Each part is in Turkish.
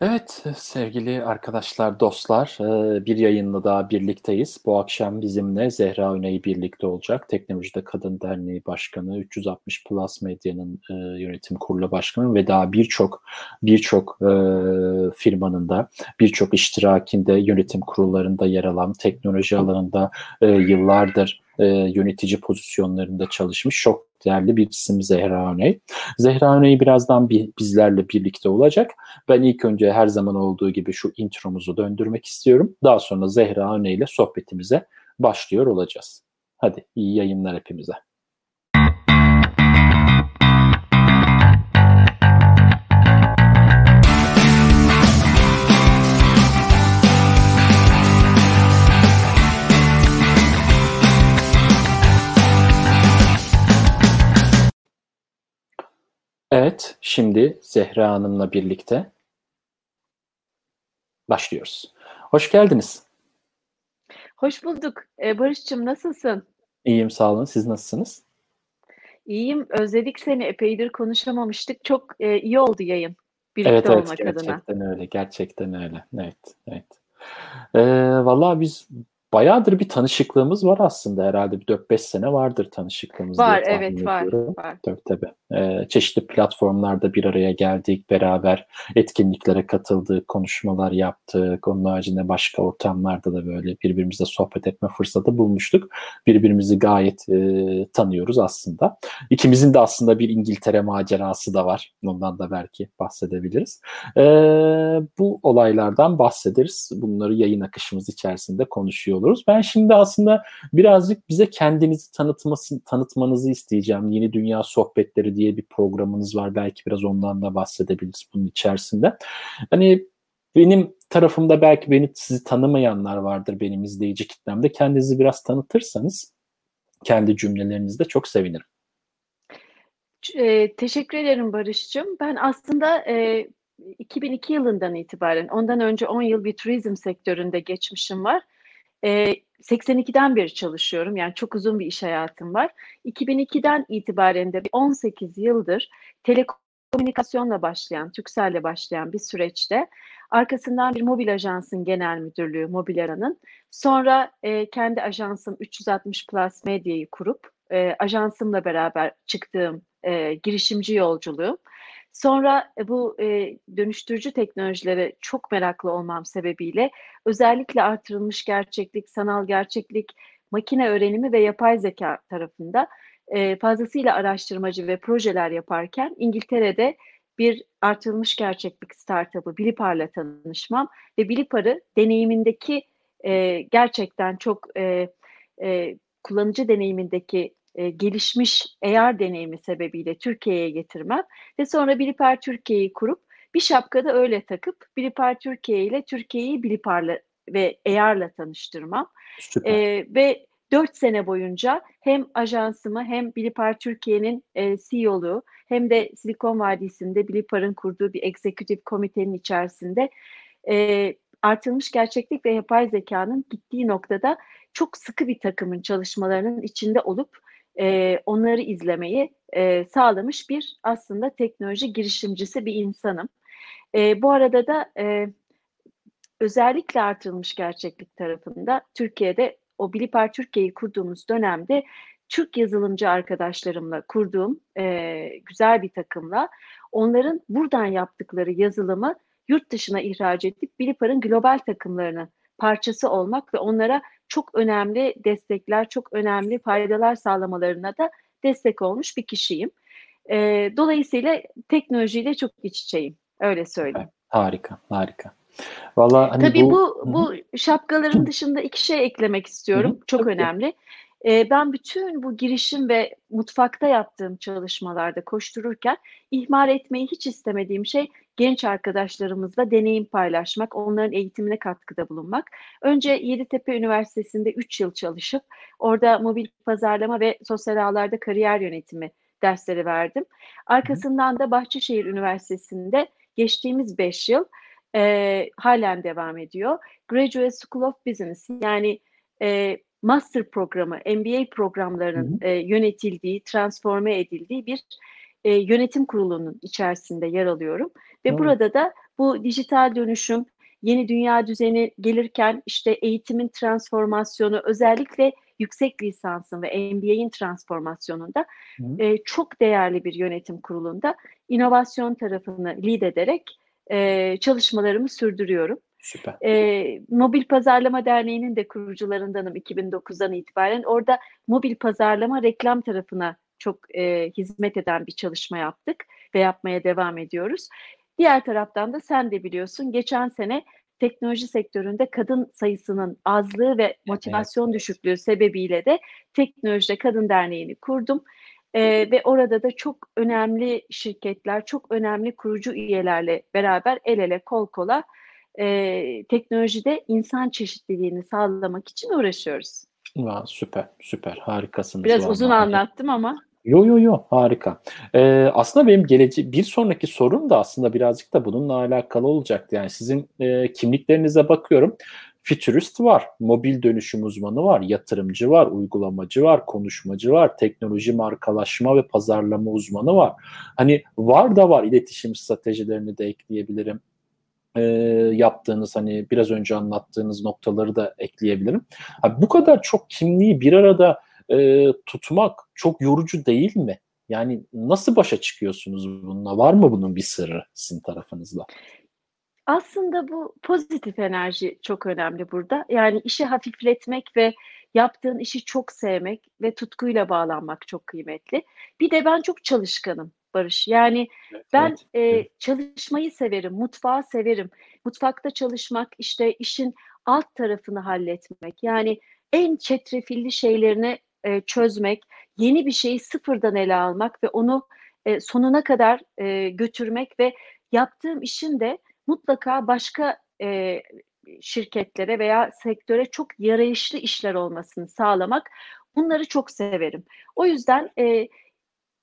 Evet sevgili arkadaşlar, dostlar e, bir yayınla daha birlikteyiz. Bu akşam bizimle Zehra Öney birlikte olacak. Teknolojide Kadın Derneği Başkanı, 360 Plus Medya'nın e, yönetim kurulu başkanı ve daha birçok birçok e, firmanın da birçok iştirakinde yönetim kurullarında yer alan teknoloji alanında yıllardır yönetici pozisyonlarında çalışmış çok değerli bir isim Zehra Öney. Zehra Öney birazdan bir, bizlerle birlikte olacak. Ben ilk önce her zaman olduğu gibi şu intromuzu döndürmek istiyorum. Daha sonra Zehra Öney ile sohbetimize başlıyor olacağız. Hadi iyi yayınlar hepimize. Evet, şimdi Zehra Hanım'la birlikte başlıyoruz. Hoş geldiniz. Hoş bulduk. Ee, Barış'cığım nasılsın? İyiyim sağ olun. Siz nasılsınız? İyiyim. Özledik seni. Epeydir konuşamamıştık. Çok e, iyi oldu yayın. Birlikte evet, evet, olmak gerçekten adına. öyle. Gerçekten öyle. Evet, evet. Ee, vallahi biz bayağıdır bir tanışıklığımız var aslında herhalde. Bir 4-5 sene vardır tanışıklığımız var evet var, var. Tabii tabii. Ee, çeşitli platformlarda bir araya geldik beraber etkinliklere katıldık konuşmalar yaptık. Onun haricinde başka ortamlarda da böyle birbirimizle sohbet etme fırsatı bulmuştuk. Birbirimizi gayet e, tanıyoruz aslında. İkimizin de aslında bir İngiltere macerası da var. Ondan da belki bahsedebiliriz. Ee, bu olaylardan bahsederiz. Bunları yayın akışımız içerisinde konuşuyor oluruz. Ben şimdi aslında birazcık bize kendinizi tanıtması, tanıtmanızı isteyeceğim. Yeni Dünya Sohbetleri diye bir programınız var. Belki biraz ondan da bahsedebiliriz bunun içerisinde. Hani benim tarafımda belki beni sizi tanımayanlar vardır benim izleyici kitlemde. Kendinizi biraz tanıtırsanız kendi cümlelerinizde çok sevinirim. E, teşekkür ederim Barış'cığım. Ben aslında e, 2002 yılından itibaren, ondan önce 10 yıl bir turizm sektöründe geçmişim var. E, 82'den beri çalışıyorum. Yani çok uzun bir iş hayatım var. 2002'den itibaren de 18 yıldır telekomünikasyonla başlayan, Türkcell'le başlayan bir süreçte arkasından bir mobil ajansın genel müdürlüğü Mobilera'nın. Sonra e, kendi ajansım 360 Plus Medya'yı kurup e, ajansımla beraber çıktığım e, girişimci yolculuğum. Sonra e, bu e, dönüştürücü teknolojilere çok meraklı olmam sebebiyle özellikle artırılmış gerçeklik, sanal gerçeklik, makine öğrenimi ve yapay zeka tarafında e, fazlasıyla araştırmacı ve projeler yaparken İngiltere'de bir artırılmış gerçeklik startup'ı Bilipar'la tanışmam ve Bilipar'ı deneyimindeki e, gerçekten çok e, e, kullanıcı deneyimindeki e, gelişmiş AR deneyimi sebebiyle Türkiye'ye getirmem ve sonra Biliper Türkiye'yi kurup bir şapkada öyle takıp Biliper Türkiye ile Türkiye'yi Bilipar'la ve AR'la tanıştırmam. E, ve dört sene boyunca hem ajansımı hem Bilipar Türkiye'nin e, CEO'luğu hem de Silikon Vadisi'nde Bilipar'ın kurduğu bir executive komitenin içerisinde e, artılmış gerçeklik ve yapay zekanın gittiği noktada çok sıkı bir takımın çalışmalarının içinde olup e, onları izlemeyi e, sağlamış bir aslında teknoloji girişimcisi bir insanım. E, bu arada da e, özellikle artırılmış gerçeklik tarafında Türkiye'de o Bilipar Türkiye'yi kurduğumuz dönemde Türk yazılımcı arkadaşlarımla kurduğum e, güzel bir takımla onların buradan yaptıkları yazılımı yurt dışına ihraç edip Bilipar'ın global takımlarını parçası olmak ve onlara çok önemli destekler, çok önemli faydalar sağlamalarına da destek olmuş bir kişiyim. E, dolayısıyla teknolojiyle çok iç içeyim. Öyle söyleyeyim. Harika, harika. Vallahi hani Tabii bu, bu, bu şapkaların dışında iki şey eklemek istiyorum. Çok önemli. E, ben bütün bu girişim ve mutfakta yaptığım çalışmalarda koştururken ihmal etmeyi hiç istemediğim şey genç arkadaşlarımızla deneyim paylaşmak, onların eğitimine katkıda bulunmak. Önce Yeditepe Üniversitesi'nde 3 yıl çalışıp orada mobil pazarlama ve sosyal ağlarda kariyer yönetimi dersleri verdim. Arkasından da Bahçeşehir Üniversitesi'nde geçtiğimiz 5 yıl e, halen devam ediyor. Graduate School of Business yani e, master programı, MBA programlarının e, yönetildiği, transforme edildiği bir e, yönetim kurulunun içerisinde yer alıyorum. Ve evet. burada da bu dijital dönüşüm, yeni dünya düzeni gelirken işte eğitimin transformasyonu özellikle yüksek lisansın ve MBA'in transformasyonunda e, çok değerli bir yönetim kurulunda inovasyon tarafını lead ederek e, çalışmalarımı sürdürüyorum. Süper. E, Mobil Pazarlama Derneği'nin de kurucularındanım 2009'dan itibaren. Orada mobil pazarlama reklam tarafına çok e, hizmet eden bir çalışma yaptık ve yapmaya devam ediyoruz. Diğer taraftan da sen de biliyorsun geçen sene teknoloji sektöründe kadın sayısının azlığı ve motivasyon evet. düşüklüğü sebebiyle de Teknolojide Kadın Derneği'ni kurdum. Ee, ve orada da çok önemli şirketler, çok önemli kurucu üyelerle beraber el ele kol kola e, teknolojide insan çeşitliliğini sağlamak için uğraşıyoruz. Aa, süper, süper, harikasınız. Biraz uzun anlattım ama. Yo yo yo harika. Ee, aslında benim geleceği bir sonraki sorum da aslında birazcık da bununla alakalı olacaktı. Yani sizin e, kimliklerinize bakıyorum. Futurist var, mobil dönüşüm uzmanı var, yatırımcı var, uygulamacı var, konuşmacı var, teknoloji markalaşma ve pazarlama uzmanı var. Hani var da var iletişim stratejilerini de ekleyebilirim e, yaptığınız hani biraz önce anlattığınız noktaları da ekleyebilirim. Abi bu kadar çok kimliği bir arada e, tutmak çok yorucu değil mi? Yani nasıl başa çıkıyorsunuz bununla? Var mı bunun bir sırrı sizin tarafınızda? Aslında bu pozitif enerji çok önemli burada. Yani işi hafifletmek ve yaptığın işi çok sevmek ve tutkuyla bağlanmak çok kıymetli. Bir de ben çok çalışkanım Barış. Yani evet, ben evet. E, çalışmayı severim, mutfağı severim. Mutfakta çalışmak, işte işin alt tarafını halletmek. Yani en çetrefilli şeylerini e, çözmek, yeni bir şeyi sıfırdan ele almak ve onu e, sonuna kadar e, götürmek ve yaptığım işin de mutlaka başka e, şirketlere veya sektöre çok yarayışlı işler olmasını sağlamak. Bunları çok severim. O yüzden e,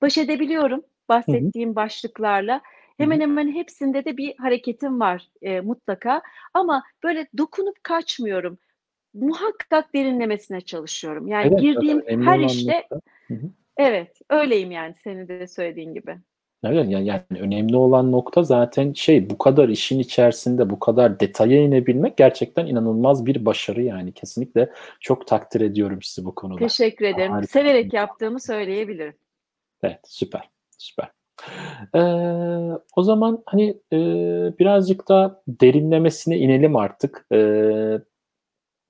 baş edebiliyorum bahsettiğim Hı-hı. başlıklarla. Hemen hemen hepsinde de bir hareketim var e, mutlaka. Ama böyle dokunup kaçmıyorum muhakkak derinlemesine çalışıyorum. Yani evet, girdiğim her işte evet öyleyim yani senin de söylediğin gibi. Evet yani, yani önemli olan nokta zaten şey bu kadar işin içerisinde bu kadar detaya inebilmek gerçekten inanılmaz bir başarı yani kesinlikle çok takdir ediyorum sizi bu konuda. Teşekkür ederim. Harika. Severek yaptığımı söyleyebilirim. Evet süper süper. Ee, o zaman hani e, birazcık da derinlemesine inelim artık. Ee,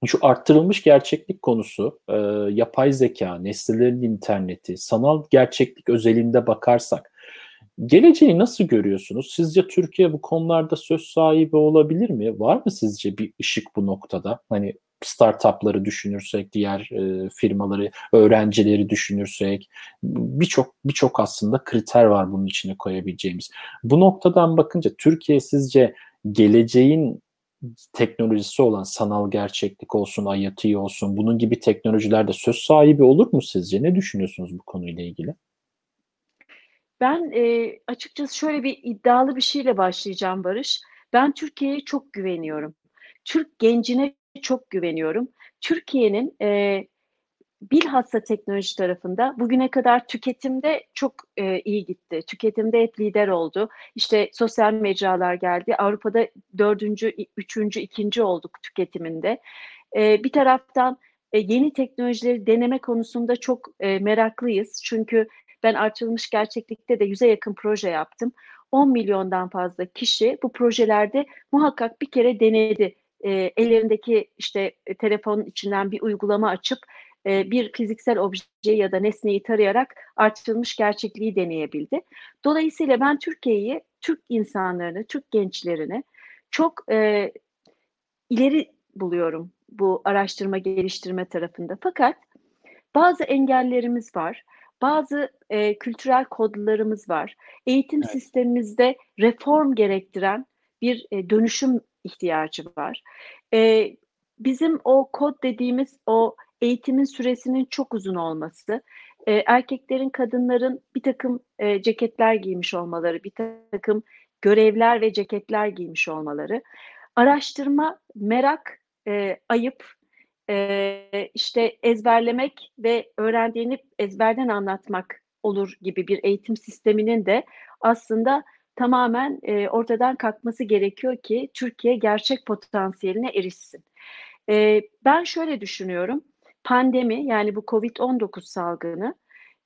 şu arttırılmış gerçeklik konusu, e, yapay zeka, nesnelerin interneti, sanal gerçeklik özelinde bakarsak geleceği nasıl görüyorsunuz? Sizce Türkiye bu konularda söz sahibi olabilir mi? Var mı sizce bir ışık bu noktada? Hani startupları düşünürsek, diğer e, firmaları, öğrencileri düşünürsek birçok birçok aslında kriter var bunun içine koyabileceğimiz. Bu noktadan bakınca Türkiye sizce geleceğin teknolojisi olan sanal gerçeklik olsun, IoT olsun bunun gibi teknolojilerde söz sahibi olur mu sizce? Ne düşünüyorsunuz bu konuyla ilgili? Ben e, açıkçası şöyle bir iddialı bir şeyle başlayacağım Barış. Ben Türkiye'ye çok güveniyorum. Türk gencine çok güveniyorum. Türkiye'nin e, bilhassa teknoloji tarafında bugüne kadar tüketimde çok e, iyi gitti. Tüketimde hep lider oldu. İşte sosyal mecralar geldi. Avrupa'da dördüncü, üçüncü, ikinci olduk tüketiminde. E, bir taraftan e, yeni teknolojileri deneme konusunda çok e, meraklıyız. Çünkü ben artırılmış gerçeklikte de yüze yakın proje yaptım. 10 milyondan fazla kişi bu projelerde muhakkak bir kere denedi. E, ellerindeki işte e, telefonun içinden bir uygulama açıp e, bir fiziksel objeyi ya da nesneyi tarayarak artırılmış gerçekliği deneyebildi. Dolayısıyla ben Türkiye'yi, Türk insanlarını, Türk gençlerini çok e, ileri buluyorum bu araştırma geliştirme tarafında. Fakat bazı engellerimiz var. Bazı e, kültürel kodlarımız var. Eğitim evet. sistemimizde reform gerektiren bir e, dönüşüm ihtiyacı var. E, bizim o kod dediğimiz o eğitimin süresinin çok uzun olması, e, erkeklerin, kadınların bir takım e, ceketler giymiş olmaları, bir takım görevler ve ceketler giymiş olmaları, araştırma, merak, e, ayıp, e, işte ezberlemek ve öğrendiğini ezberden anlatmak olur gibi bir eğitim sisteminin de aslında tamamen e, ortadan kalkması gerekiyor ki Türkiye gerçek potansiyeline erişsin. E, ben şöyle düşünüyorum, pandemi yani bu COVID-19 salgını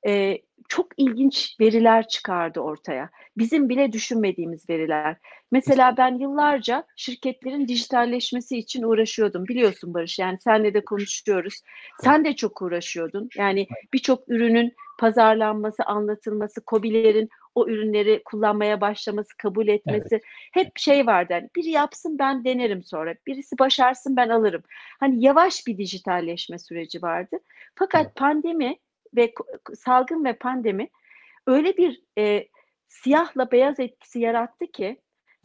e, çok ilginç veriler çıkardı ortaya. Bizim bile düşünmediğimiz veriler. Mesela ben yıllarca şirketlerin dijitalleşmesi için uğraşıyordum. Biliyorsun Barış yani senle de konuşuyoruz. Sen de çok uğraşıyordun. Yani birçok ürünün pazarlanması, anlatılması, COBİ'lerin o ürünleri kullanmaya başlaması, kabul etmesi evet. hep şey vardı. Yani biri yapsın ben denerim sonra. Birisi başarsın ben alırım. Hani yavaş bir dijitalleşme süreci vardı. Fakat evet. pandemi ve salgın ve pandemi öyle bir e, siyahla beyaz etkisi yarattı ki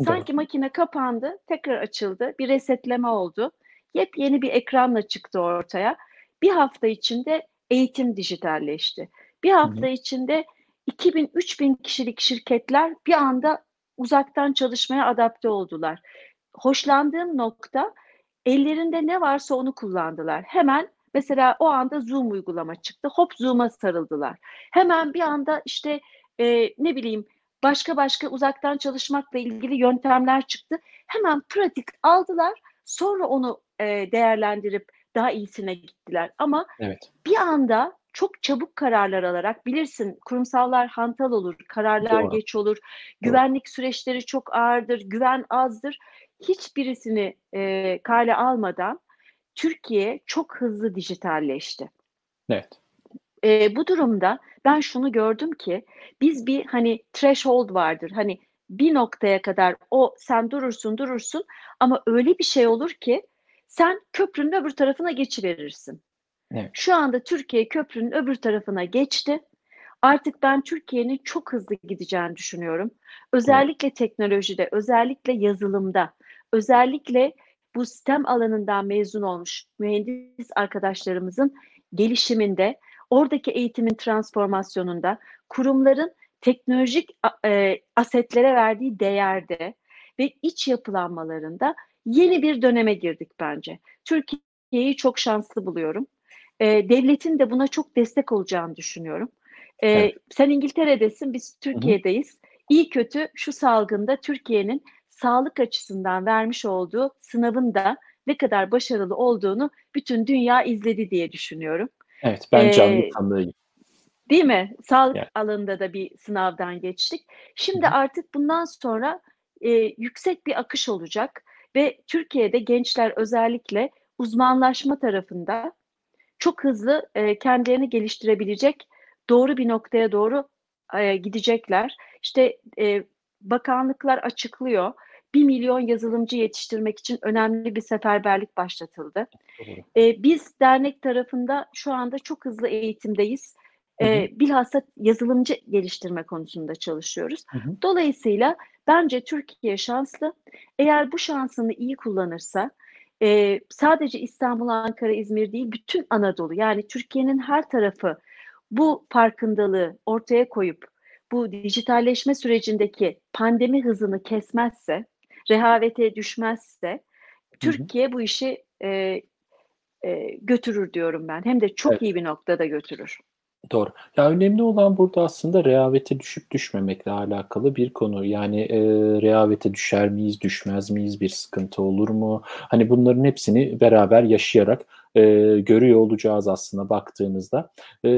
sanki evet. makine kapandı, tekrar açıldı, bir resetleme oldu. Yepyeni bir ekranla çıktı ortaya. Bir hafta içinde eğitim dijitalleşti. Bir hafta Hı-hı. içinde 2000-3000 kişilik şirketler bir anda uzaktan çalışmaya adapte oldular. Hoşlandığım nokta ellerinde ne varsa onu kullandılar. Hemen Mesela o anda Zoom uygulama çıktı. Hop Zoom'a sarıldılar. Hemen bir anda işte e, ne bileyim başka başka uzaktan çalışmakla ilgili yöntemler çıktı. Hemen pratik aldılar. Sonra onu e, değerlendirip daha iyisine gittiler. Ama evet. bir anda çok çabuk kararlar alarak bilirsin kurumsallar hantal olur, kararlar Doğru. geç olur, güvenlik süreçleri çok ağırdır, güven azdır. Hiçbirisini e, kale almadan Türkiye çok hızlı dijitalleşti. Evet. E, bu durumda ben şunu gördüm ki biz bir hani threshold vardır. Hani bir noktaya kadar o sen durursun durursun ama öyle bir şey olur ki sen köprünün öbür tarafına geçiverirsin. Evet. Şu anda Türkiye köprünün öbür tarafına geçti. Artık ben Türkiye'nin çok hızlı gideceğini düşünüyorum. Özellikle evet. teknolojide, özellikle yazılımda, özellikle bu STEM alanından mezun olmuş mühendis arkadaşlarımızın gelişiminde, oradaki eğitimin transformasyonunda, kurumların teknolojik e, asetlere verdiği değerde ve iç yapılanmalarında yeni bir döneme girdik bence. Türkiye'yi çok şanslı buluyorum. E, devletin de buna çok destek olacağını düşünüyorum. E, evet. Sen İngiltere'desin, biz Türkiye'deyiz. Hı hı. İyi kötü şu salgında Türkiye'nin sağlık açısından vermiş olduğu sınavın da ne kadar başarılı olduğunu bütün dünya izledi diye düşünüyorum. Evet, ben canlı ee, tanığıyım. Değil mi? Sağlık yani. alanında da bir sınavdan geçtik. Şimdi Hı-hı. artık bundan sonra e, yüksek bir akış olacak ve Türkiye'de gençler özellikle uzmanlaşma tarafında çok hızlı e, kendilerini geliştirebilecek doğru bir noktaya doğru e, gidecekler. İşte e, bakanlıklar açıklıyor. 1 milyon yazılımcı yetiştirmek için önemli bir seferberlik başlatıldı. Ee, biz dernek tarafında şu anda çok hızlı eğitimdeyiz. Ee, bilhassa yazılımcı geliştirme konusunda çalışıyoruz. Hı hı. Dolayısıyla bence Türkiye şanslı. Eğer bu şansını iyi kullanırsa e, sadece İstanbul, Ankara, İzmir değil bütün Anadolu yani Türkiye'nin her tarafı bu farkındalığı ortaya koyup bu dijitalleşme sürecindeki pandemi hızını kesmezse, rehavete düşmezse Türkiye hı bu işi e, e, götürür diyorum ben. Hem de çok evet. iyi bir noktada götürür. Doğru. Ya önemli olan burada aslında rehavete düşüp düşmemekle alakalı bir konu. Yani e, rehavete düşer miyiz, düşmez miyiz, bir sıkıntı olur mu? Hani bunların hepsini beraber yaşayarak e, görüyor olacağız aslında baktığınızda. E,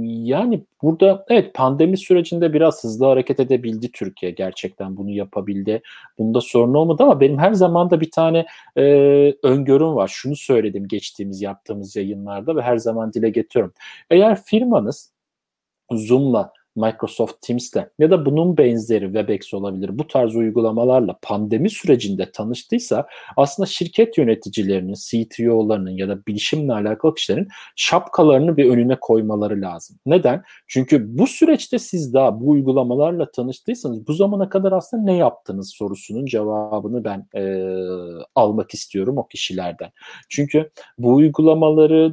yani burada evet pandemi sürecinde biraz hızlı hareket edebildi Türkiye gerçekten bunu yapabildi. Bunda sorun olmadı ama benim her zaman da bir tane e, öngörüm var. Şunu söyledim geçtiğimiz yaptığımız yayınlarda ve her zaman dile getiriyorum. Eğer firmanız Zoom'la Microsoft Teams'le ya da bunun benzeri Webex olabilir. Bu tarz uygulamalarla pandemi sürecinde tanıştıysa aslında şirket yöneticilerinin, CTO'larının ya da bilişimle alakalı kişilerin şapkalarını bir önüne koymaları lazım. Neden? Çünkü bu süreçte siz daha bu uygulamalarla tanıştıysanız bu zamana kadar aslında ne yaptınız sorusunun cevabını ben e, almak istiyorum o kişilerden. Çünkü bu uygulamaları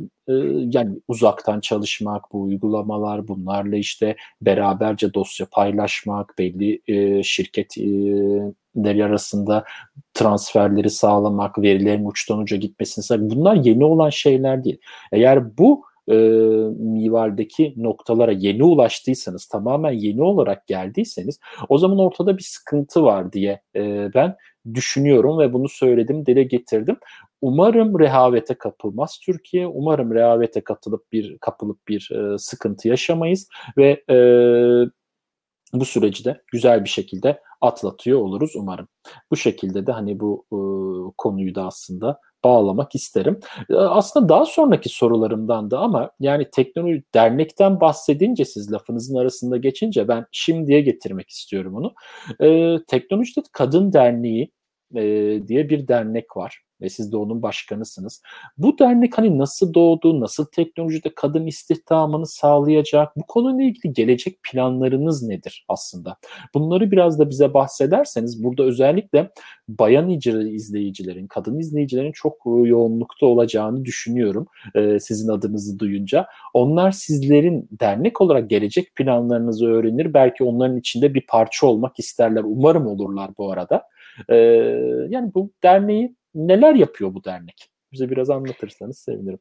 yani uzaktan çalışmak, bu uygulamalar, bunlarla işte beraberce dosya paylaşmak, belli e, şirketleri arasında transferleri sağlamak, verilerin uçtan uca gitmesini bunlar yeni olan şeyler değil. Eğer bu e, mivarideki noktalara yeni ulaştıysanız, tamamen yeni olarak geldiyseniz o zaman ortada bir sıkıntı var diye e, ben düşünüyorum ve bunu söyledim, dile getirdim. Umarım rehavete kapılmaz Türkiye. Umarım rehavete katılıp bir kapılıp bir e, sıkıntı yaşamayız ve e, bu süreci de güzel bir şekilde atlatıyor oluruz umarım. Bu şekilde de hani bu e, konuyu da aslında bağlamak isterim. E, aslında daha sonraki sorularımdan da ama yani teknoloji dernekten bahsedince siz lafınızın arasında geçince ben şimdiye getirmek istiyorum onu. E, Teknolojide Kadın Derneği e, diye bir dernek var ve siz de onun başkanısınız. Bu dernek hani nasıl doğdu, nasıl teknolojide kadın istihdamını sağlayacak, bu konuyla ilgili gelecek planlarınız nedir aslında? Bunları biraz da bize bahsederseniz burada özellikle bayan izleyicilerin, kadın izleyicilerin çok yoğunlukta olacağını düşünüyorum e, sizin adınızı duyunca. Onlar sizlerin dernek olarak gelecek planlarınızı öğrenir, belki onların içinde bir parça olmak isterler. Umarım olurlar bu arada. E, yani bu derneği neler yapıyor bu dernek? Bize biraz anlatırsanız sevinirim.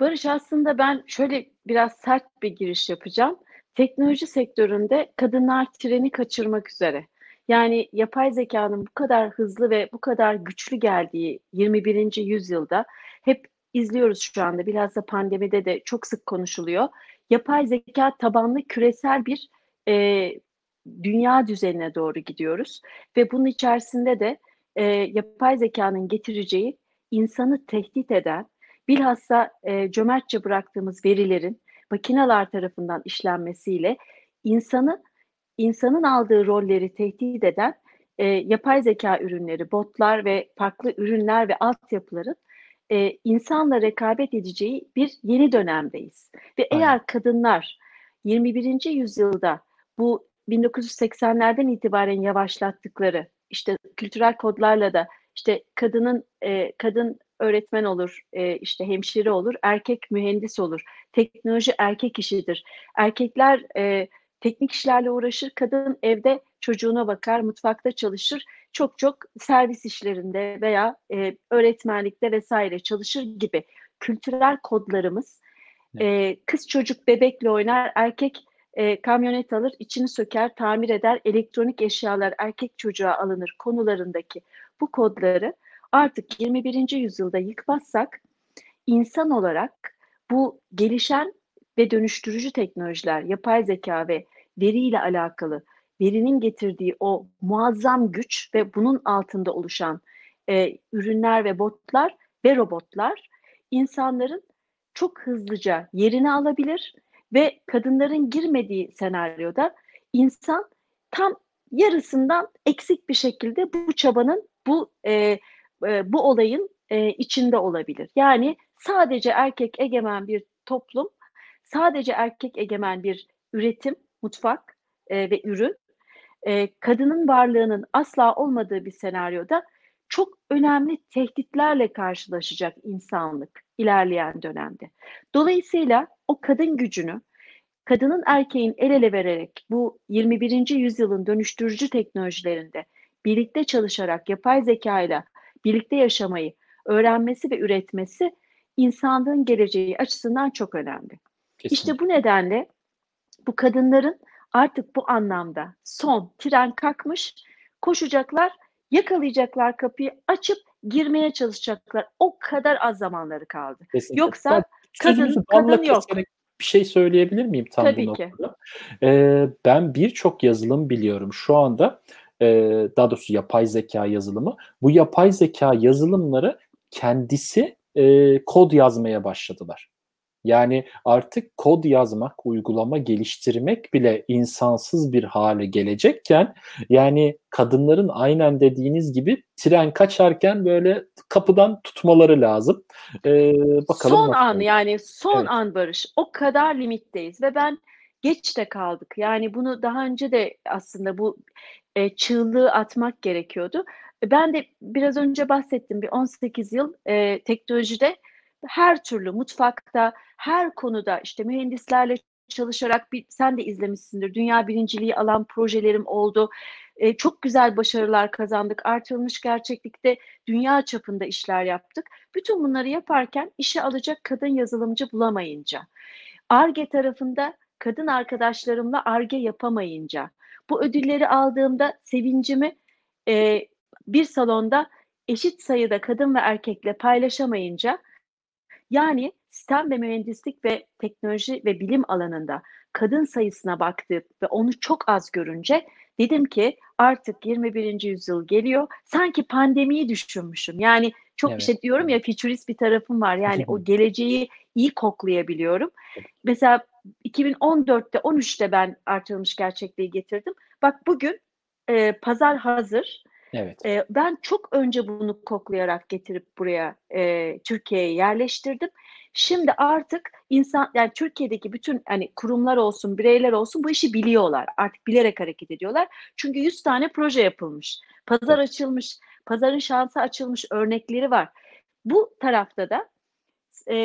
Barış aslında ben şöyle biraz sert bir giriş yapacağım. Teknoloji sektöründe kadınlar treni kaçırmak üzere. Yani yapay zekanın bu kadar hızlı ve bu kadar güçlü geldiği 21. yüzyılda hep izliyoruz şu anda. Bilhassa pandemide de çok sık konuşuluyor. Yapay zeka tabanlı küresel bir e, dünya düzenine doğru gidiyoruz ve bunun içerisinde de e, yapay zekanın getireceği insanı tehdit eden, bilhassa e, cömertçe bıraktığımız verilerin makineler tarafından işlenmesiyle insanı insanın aldığı rolleri tehdit eden e, yapay zeka ürünleri, botlar ve farklı ürünler ve altyapıların e, insanla rekabet edeceği bir yeni dönemdeyiz. Ve Aynen. eğer kadınlar 21. yüzyılda bu 1980'lerden itibaren yavaşlattıkları işte kültürel kodlarla da işte kadının e, kadın öğretmen olur, e, işte hemşire olur, erkek mühendis olur. Teknoloji erkek işidir. Erkekler e, teknik işlerle uğraşır, kadın evde çocuğuna bakar, mutfakta çalışır. Çok çok servis işlerinde veya e, öğretmenlikte vesaire çalışır gibi kültürel kodlarımız e, kız çocuk bebekle oynar, erkek e, kamyonet alır, içini söker, tamir eder, elektronik eşyalar erkek çocuğa alınır konularındaki bu kodları artık 21. yüzyılda yıkmazsak insan olarak bu gelişen ve dönüştürücü teknolojiler, yapay zeka ve veriyle alakalı verinin getirdiği o muazzam güç ve bunun altında oluşan e, ürünler ve botlar ve robotlar insanların çok hızlıca yerini alabilir ve kadınların girmediği senaryoda insan tam yarısından eksik bir şekilde bu çabanın, bu e, e, bu olayın e, içinde olabilir. Yani sadece erkek egemen bir toplum, sadece erkek egemen bir üretim, mutfak e, ve ürün, e, kadının varlığının asla olmadığı bir senaryoda çok önemli tehditlerle karşılaşacak insanlık ilerleyen dönemde. Dolayısıyla o kadın gücünü kadının erkeğin el ele vererek bu 21. yüzyılın dönüştürücü teknolojilerinde birlikte çalışarak yapay zeka ile birlikte yaşamayı öğrenmesi ve üretmesi insanlığın geleceği açısından çok önemli. Kesinlikle. İşte bu nedenle bu kadınların artık bu anlamda son tren kalkmış, koşacaklar, yakalayacaklar kapıyı, açıp girmeye çalışacaklar. O kadar az zamanları kaldı. Kesinlikle. Yoksa kadın kadın yok. Bir şey söyleyebilir miyim tam Tabii bu noktada? Ee, ben birçok yazılım biliyorum şu anda. E, daha doğrusu yapay zeka yazılımı. Bu yapay zeka yazılımları kendisi e, kod yazmaya başladılar. Yani artık kod yazmak, uygulama geliştirmek bile insansız bir hale gelecekken yani kadınların aynen dediğiniz gibi tren kaçarken böyle kapıdan tutmaları lazım. Ee, bakalım. Son an yani son evet. an Barış. O kadar limitteyiz ve ben geç de kaldık. Yani bunu daha önce de aslında bu e, çığlığı atmak gerekiyordu. Ben de biraz önce bahsettim bir 18 yıl e, teknolojide her türlü mutfakta, her konuda işte mühendislerle çalışarak bir sen de izlemişsindir. Dünya birinciliği alan projelerim oldu. E, çok güzel başarılar kazandık. Artırılmış gerçeklikte dünya çapında işler yaptık. Bütün bunları yaparken işe alacak kadın yazılımcı bulamayınca, ARGE tarafında kadın arkadaşlarımla ARGE yapamayınca, bu ödülleri aldığımda sevincimi e, bir salonda eşit sayıda kadın ve erkekle paylaşamayınca yani sistem ve mühendislik ve teknoloji ve bilim alanında kadın sayısına baktık ve onu çok az görünce dedim ki artık 21. yüzyıl geliyor. Sanki pandemiyi düşünmüşüm. Yani çok evet. işte diyorum ya futurist bir tarafım var. Yani o geleceği iyi koklayabiliyorum. Mesela 2014'te 13'te ben artırılmış gerçekliği getirdim. Bak bugün e, pazar hazır. Evet. E, ben çok önce bunu koklayarak getirip buraya e, Türkiye'ye yerleştirdim. Şimdi artık insan yani Türkiye'deki bütün hani kurumlar olsun, bireyler olsun bu işi biliyorlar. Artık bilerek hareket ediyorlar. Çünkü 100 tane proje yapılmış. Pazar evet. açılmış, pazarın şansı açılmış örnekleri var. Bu tarafta da e,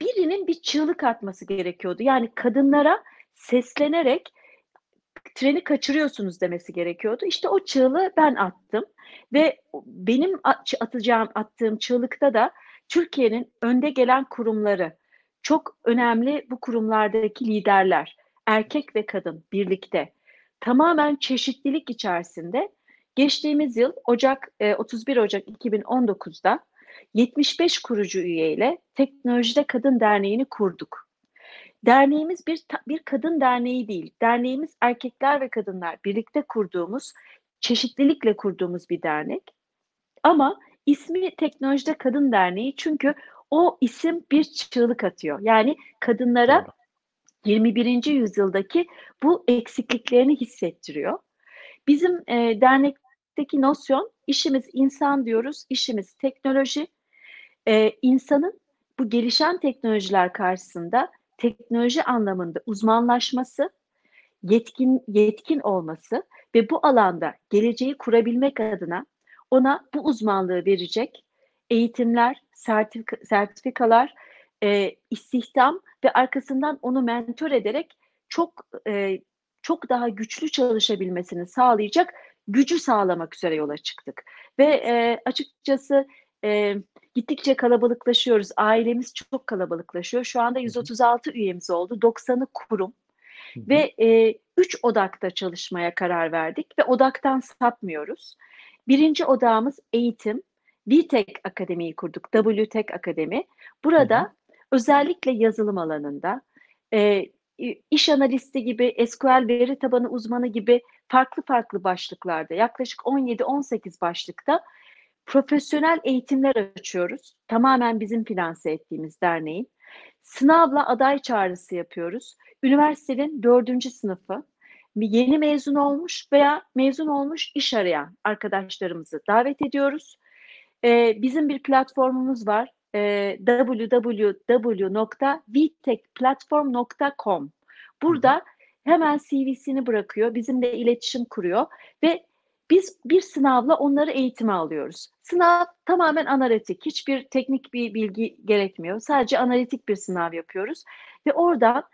birinin bir çığlık atması gerekiyordu. Yani kadınlara seslenerek treni kaçırıyorsunuz demesi gerekiyordu. İşte o çığlığı ben attım ve benim atacağım attığım çığlıkta da Türkiye'nin önde gelen kurumları, çok önemli bu kurumlardaki liderler, erkek ve kadın birlikte tamamen çeşitlilik içerisinde geçtiğimiz yıl Ocak 31 Ocak 2019'da 75 kurucu üyeyle Teknolojide Kadın Derneği'ni kurduk. Derneğimiz bir bir kadın derneği değil. Derneğimiz erkekler ve kadınlar birlikte kurduğumuz, çeşitlilikle kurduğumuz bir dernek. Ama ismi Teknolojide Kadın Derneği çünkü o isim bir çığlık atıyor. Yani kadınlara 21. yüzyıldaki bu eksikliklerini hissettiriyor. Bizim e, dernekteki nosyon işimiz insan diyoruz, işimiz teknoloji. E, insanın bu gelişen teknolojiler karşısında teknoloji anlamında uzmanlaşması, yetkin yetkin olması ve bu alanda geleceği kurabilmek adına ona bu uzmanlığı verecek eğitimler, sertifika, sertifikalar, e, istihdam ve arkasından onu mentor ederek çok e, çok daha güçlü çalışabilmesini sağlayacak gücü sağlamak üzere yola çıktık. Ve e, açıkçası e, gittikçe kalabalıklaşıyoruz. Ailemiz çok kalabalıklaşıyor. Şu anda 136 üyemiz oldu. 90'ı kurum. Ve e, üç odakta çalışmaya karar verdik ve odaktan sapmıyoruz. Birinci odağımız eğitim. VTech Akademi'yi kurduk. WTech Akademi. Burada hı hı. özellikle yazılım alanında e, iş analisti gibi, SQL veri tabanı uzmanı gibi farklı farklı başlıklarda yaklaşık 17-18 başlıkta profesyonel eğitimler açıyoruz. Tamamen bizim finanse ettiğimiz derneğin. Sınavla aday çağrısı yapıyoruz. Üniversitenin dördüncü sınıfı yeni mezun olmuş veya mezun olmuş iş arayan arkadaşlarımızı davet ediyoruz. Ee, bizim bir platformumuz var. Ee, www.vtechplatform.com Burada hemen CV'sini bırakıyor, bizimle iletişim kuruyor ve biz bir sınavla onları eğitime alıyoruz. Sınav tamamen analitik, hiçbir teknik bir bilgi gerekmiyor. Sadece analitik bir sınav yapıyoruz ve oradan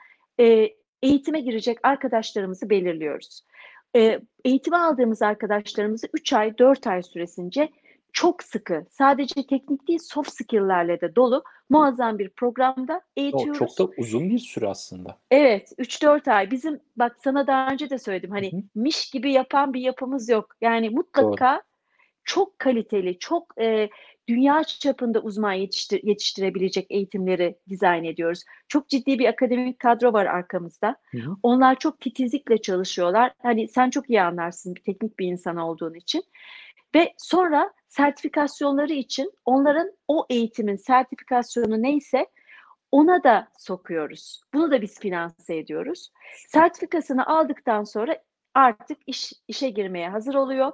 e, eğitime girecek arkadaşlarımızı belirliyoruz. E, eğitime aldığımız arkadaşlarımızı 3 ay, 4 ay süresince çok sıkı, sadece teknik değil soft skill'lerle de dolu muazzam bir programda eğitiyoruz. O çok da uzun bir süre aslında. Evet, 3-4 ay. Bizim bak sana daha önce de söyledim hani Hı-hı. miş gibi yapan bir yapımız yok. Yani mutlaka Doğru. çok kaliteli, çok e, dünya çapında uzman yetiştir, yetiştirebilecek eğitimleri dizayn ediyoruz. Çok ciddi bir akademik kadro var arkamızda. Hı hı. Onlar çok titizlikle çalışıyorlar. Hani sen çok iyi anlarsın bir teknik bir insan olduğun için. Ve sonra sertifikasyonları için onların o eğitimin sertifikasyonu neyse ona da sokuyoruz. Bunu da biz finanse ediyoruz. Sertifikasını aldıktan sonra artık iş işe girmeye hazır oluyor.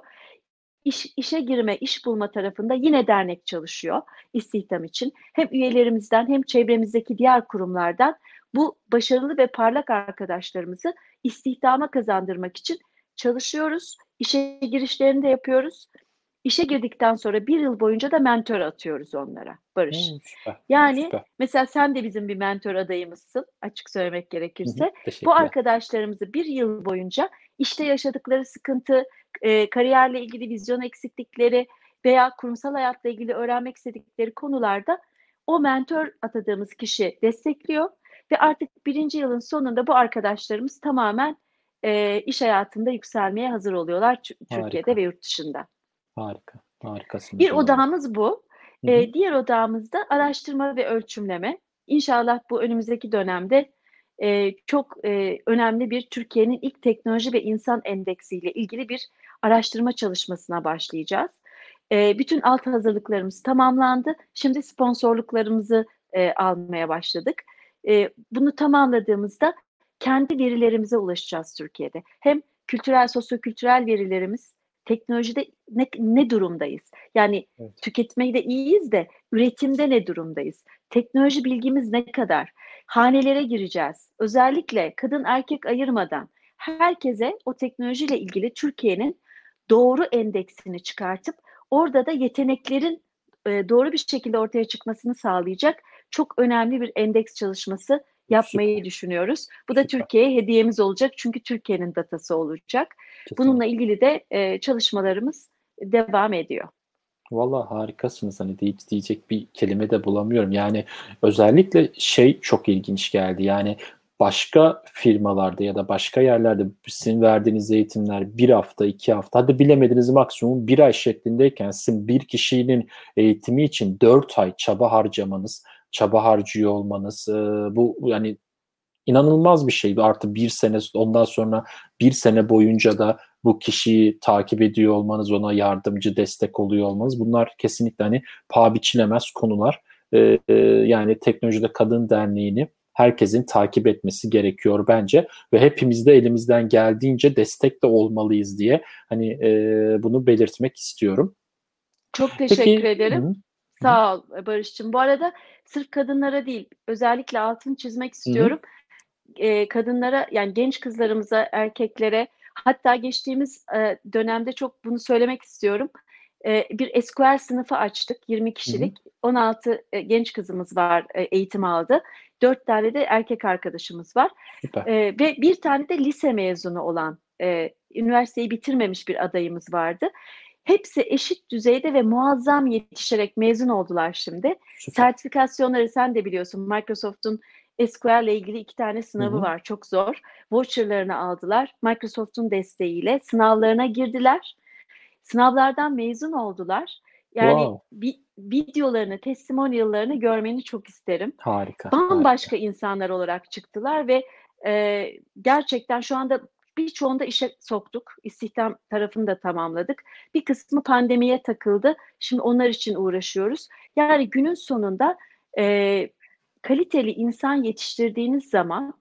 İş, işe girme, iş bulma tarafında yine dernek çalışıyor istihdam için. Hem üyelerimizden hem çevremizdeki diğer kurumlardan bu başarılı ve parlak arkadaşlarımızı istihdama kazandırmak için çalışıyoruz. İşe girişlerini de yapıyoruz. İşe girdikten sonra bir yıl boyunca da mentor atıyoruz onlara Barış. Hmm, süper, yani süper. mesela sen de bizim bir mentor adayımızsın açık söylemek gerekirse. Hı hı, bu arkadaşlarımızı bir yıl boyunca işte yaşadıkları sıkıntı, e, kariyerle ilgili vizyon eksiklikleri veya kurumsal hayatla ilgili öğrenmek istedikleri konularda o mentor atadığımız kişi destekliyor ve artık birinci yılın sonunda bu arkadaşlarımız tamamen e, iş hayatında yükselmeye hazır oluyorlar Türkiye'de Harika. ve yurt dışında. Harika, harikasın. Bir odağımız bu. E, diğer odağımız da araştırma ve ölçümleme. İnşallah bu önümüzdeki dönemde e, çok e, önemli bir Türkiye'nin ilk teknoloji ve insan endeksiyle ilgili bir araştırma çalışmasına başlayacağız. E, bütün alt hazırlıklarımız tamamlandı. Şimdi sponsorluklarımızı e, almaya başladık. E, bunu tamamladığımızda kendi verilerimize ulaşacağız Türkiye'de. Hem kültürel, sosyokültürel verilerimiz, teknolojide ne, ne durumdayız? Yani evet. tüketmede iyiyiz de üretimde ne durumdayız? Teknoloji bilgimiz ne kadar? Hanelere gireceğiz. Özellikle kadın erkek ayırmadan herkese o teknolojiyle ilgili Türkiye'nin doğru endeksini çıkartıp orada da yeteneklerin e, doğru bir şekilde ortaya çıkmasını sağlayacak çok önemli bir endeks çalışması yapmayı Süper. düşünüyoruz. Bu da Türkiye'ye hediyemiz olacak çünkü Türkiye'nin datası olacak. Kesinlikle. Bununla ilgili de e, çalışmalarımız devam ediyor. Valla harikasınız hani diyecek bir kelime de bulamıyorum. Yani özellikle şey çok ilginç geldi. Yani başka firmalarda ya da başka yerlerde sizin verdiğiniz eğitimler bir hafta, iki hafta, hadi bilemediniz maksimum bir ay şeklindeyken sizin bir kişinin eğitimi için dört ay çaba harcamanız, çaba harcıyor olmanız, bu yani inanılmaz bir şey. Artı bir sene ondan sonra bir sene boyunca da bu kişiyi takip ediyor olmanız, ona yardımcı, destek oluyor olmanız bunlar kesinlikle hani paha biçilemez konular. Ee, yani Teknolojide Kadın Derneği'ni herkesin takip etmesi gerekiyor bence ve hepimiz de elimizden geldiğince destek de olmalıyız diye hani e, bunu belirtmek istiyorum. Çok teşekkür Peki, ederim. Hı, Sağ ol Barış'cığım. Bu arada sırf kadınlara değil özellikle altını çizmek istiyorum. Hı. E, kadınlara yani genç kızlarımıza, erkeklere hatta geçtiğimiz e, dönemde çok bunu söylemek istiyorum. E, bir SQL sınıfı açtık 20 kişilik. Hı hı. 16 e, genç kızımız var e, eğitim aldı. 4 tane de erkek arkadaşımız var. E, ve bir tane de lise mezunu olan e, üniversiteyi bitirmemiş bir adayımız vardı. Hepsi eşit düzeyde ve muazzam yetişerek mezun oldular şimdi. Süper. Sertifikasyonları sen de biliyorsun Microsoft'un SQL ile ilgili iki tane sınavı hı hı. var. Çok zor. Voucherlarını aldılar. Microsoft'un desteğiyle sınavlarına girdiler. Sınavlardan mezun oldular. Yani wow. bir videolarını, testimonial'larını görmeni çok isterim. Harika. Bambaşka harika. insanlar olarak çıktılar ve e, gerçekten şu anda birçoğunda işe soktuk. İstihdam tarafını da tamamladık. Bir kısmı pandemiye takıldı. Şimdi onlar için uğraşıyoruz. Yani günün sonunda e, kaliteli insan yetiştirdiğiniz zaman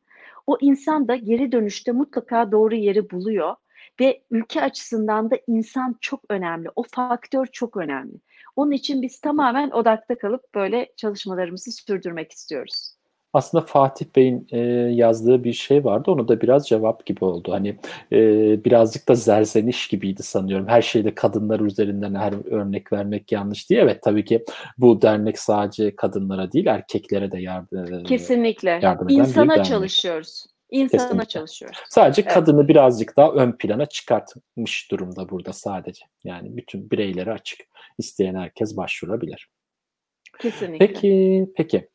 o insan da geri dönüşte mutlaka doğru yeri buluyor ve ülke açısından da insan çok önemli. O faktör çok önemli. Onun için biz tamamen odakta kalıp böyle çalışmalarımızı sürdürmek istiyoruz aslında Fatih Bey'in e, yazdığı bir şey vardı. Onu da biraz cevap gibi oldu. Hani e, birazcık da zerzeniş gibiydi sanıyorum. Her şeyde kadınlar üzerinden her örnek vermek yanlış diye. Evet tabii ki bu dernek sadece kadınlara değil erkeklere de yardım Kesinlikle. Yardım eden İnsana çalışıyoruz. İnsana Kesinlikle. çalışıyoruz. Sadece evet. kadını birazcık daha ön plana çıkartmış durumda burada sadece. Yani bütün bireyleri açık. İsteyen herkes başvurabilir. Kesinlikle. Peki, peki.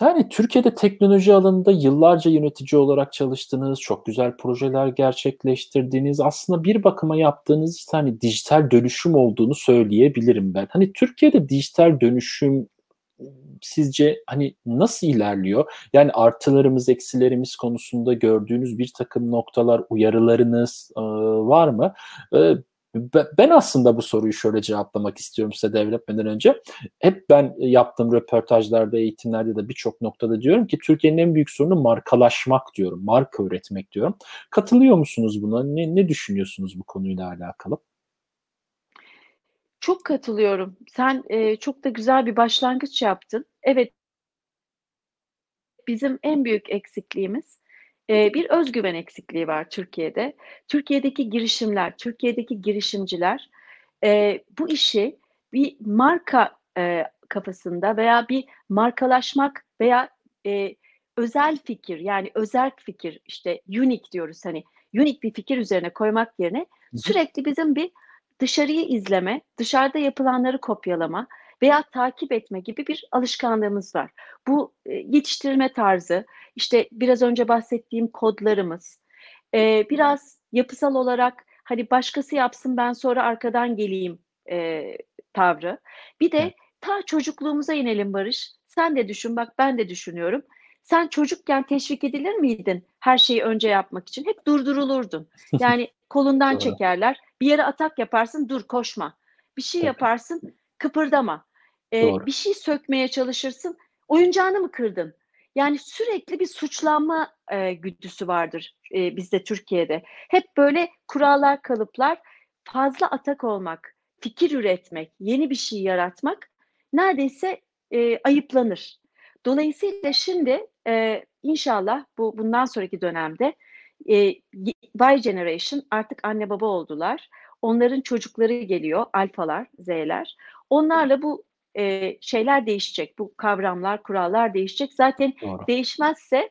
Yani Türkiye'de teknoloji alanında yıllarca yönetici olarak çalıştınız, çok güzel projeler gerçekleştirdiğiniz, aslında bir bakıma yaptığınız hani dijital dönüşüm olduğunu söyleyebilirim ben. Hani Türkiye'de dijital dönüşüm sizce hani nasıl ilerliyor? Yani artılarımız, eksilerimiz konusunda gördüğünüz bir takım noktalar, uyarılarınız e, var mı? E, ben aslında bu soruyu şöyle cevaplamak istiyorum size devretmeden önce. Hep ben yaptığım röportajlarda, eğitimlerde de birçok noktada diyorum ki Türkiye'nin en büyük sorunu markalaşmak diyorum. Marka üretmek diyorum. Katılıyor musunuz buna? Ne, ne düşünüyorsunuz bu konuyla alakalı? Çok katılıyorum. Sen e, çok da güzel bir başlangıç yaptın. Evet, bizim en büyük eksikliğimiz e, bir özgüven eksikliği var Türkiye'de. Türkiye'deki girişimler, Türkiye'deki girişimciler e, bu işi bir marka e, kafasında veya bir markalaşmak veya e, özel fikir yani özel fikir işte unique diyoruz hani unik bir fikir üzerine koymak yerine sürekli bizim bir dışarıyı izleme, dışarıda yapılanları kopyalama veya takip etme gibi bir alışkanlığımız var. Bu e, yetiştirme tarzı, işte biraz önce bahsettiğim kodlarımız, e, biraz yapısal olarak hani başkası yapsın ben sonra arkadan geleyim e, tavrı. Bir de ta çocukluğumuza inelim Barış. Sen de düşün bak ben de düşünüyorum. Sen çocukken teşvik edilir miydin her şeyi önce yapmak için? Hep durdurulurdun. Yani kolundan çekerler. Bir yere atak yaparsın dur koşma. Bir şey yaparsın kıpırdama. Ee, bir şey sökmeye çalışırsın. Oyuncağını mı kırdın? Yani sürekli bir suçlanma e, güdüsü vardır e, bizde Türkiye'de. Hep böyle kurallar, kalıplar, fazla atak olmak, fikir üretmek, yeni bir şey yaratmak neredeyse e, ayıplanır. Dolayısıyla şimdi e, inşallah bu bundan sonraki dönemde e, Y Generation artık anne baba oldular. Onların çocukları geliyor, alfalar, Z'ler. Onlarla bu e, şeyler değişecek. Bu kavramlar, kurallar değişecek. Zaten Doğru. değişmezse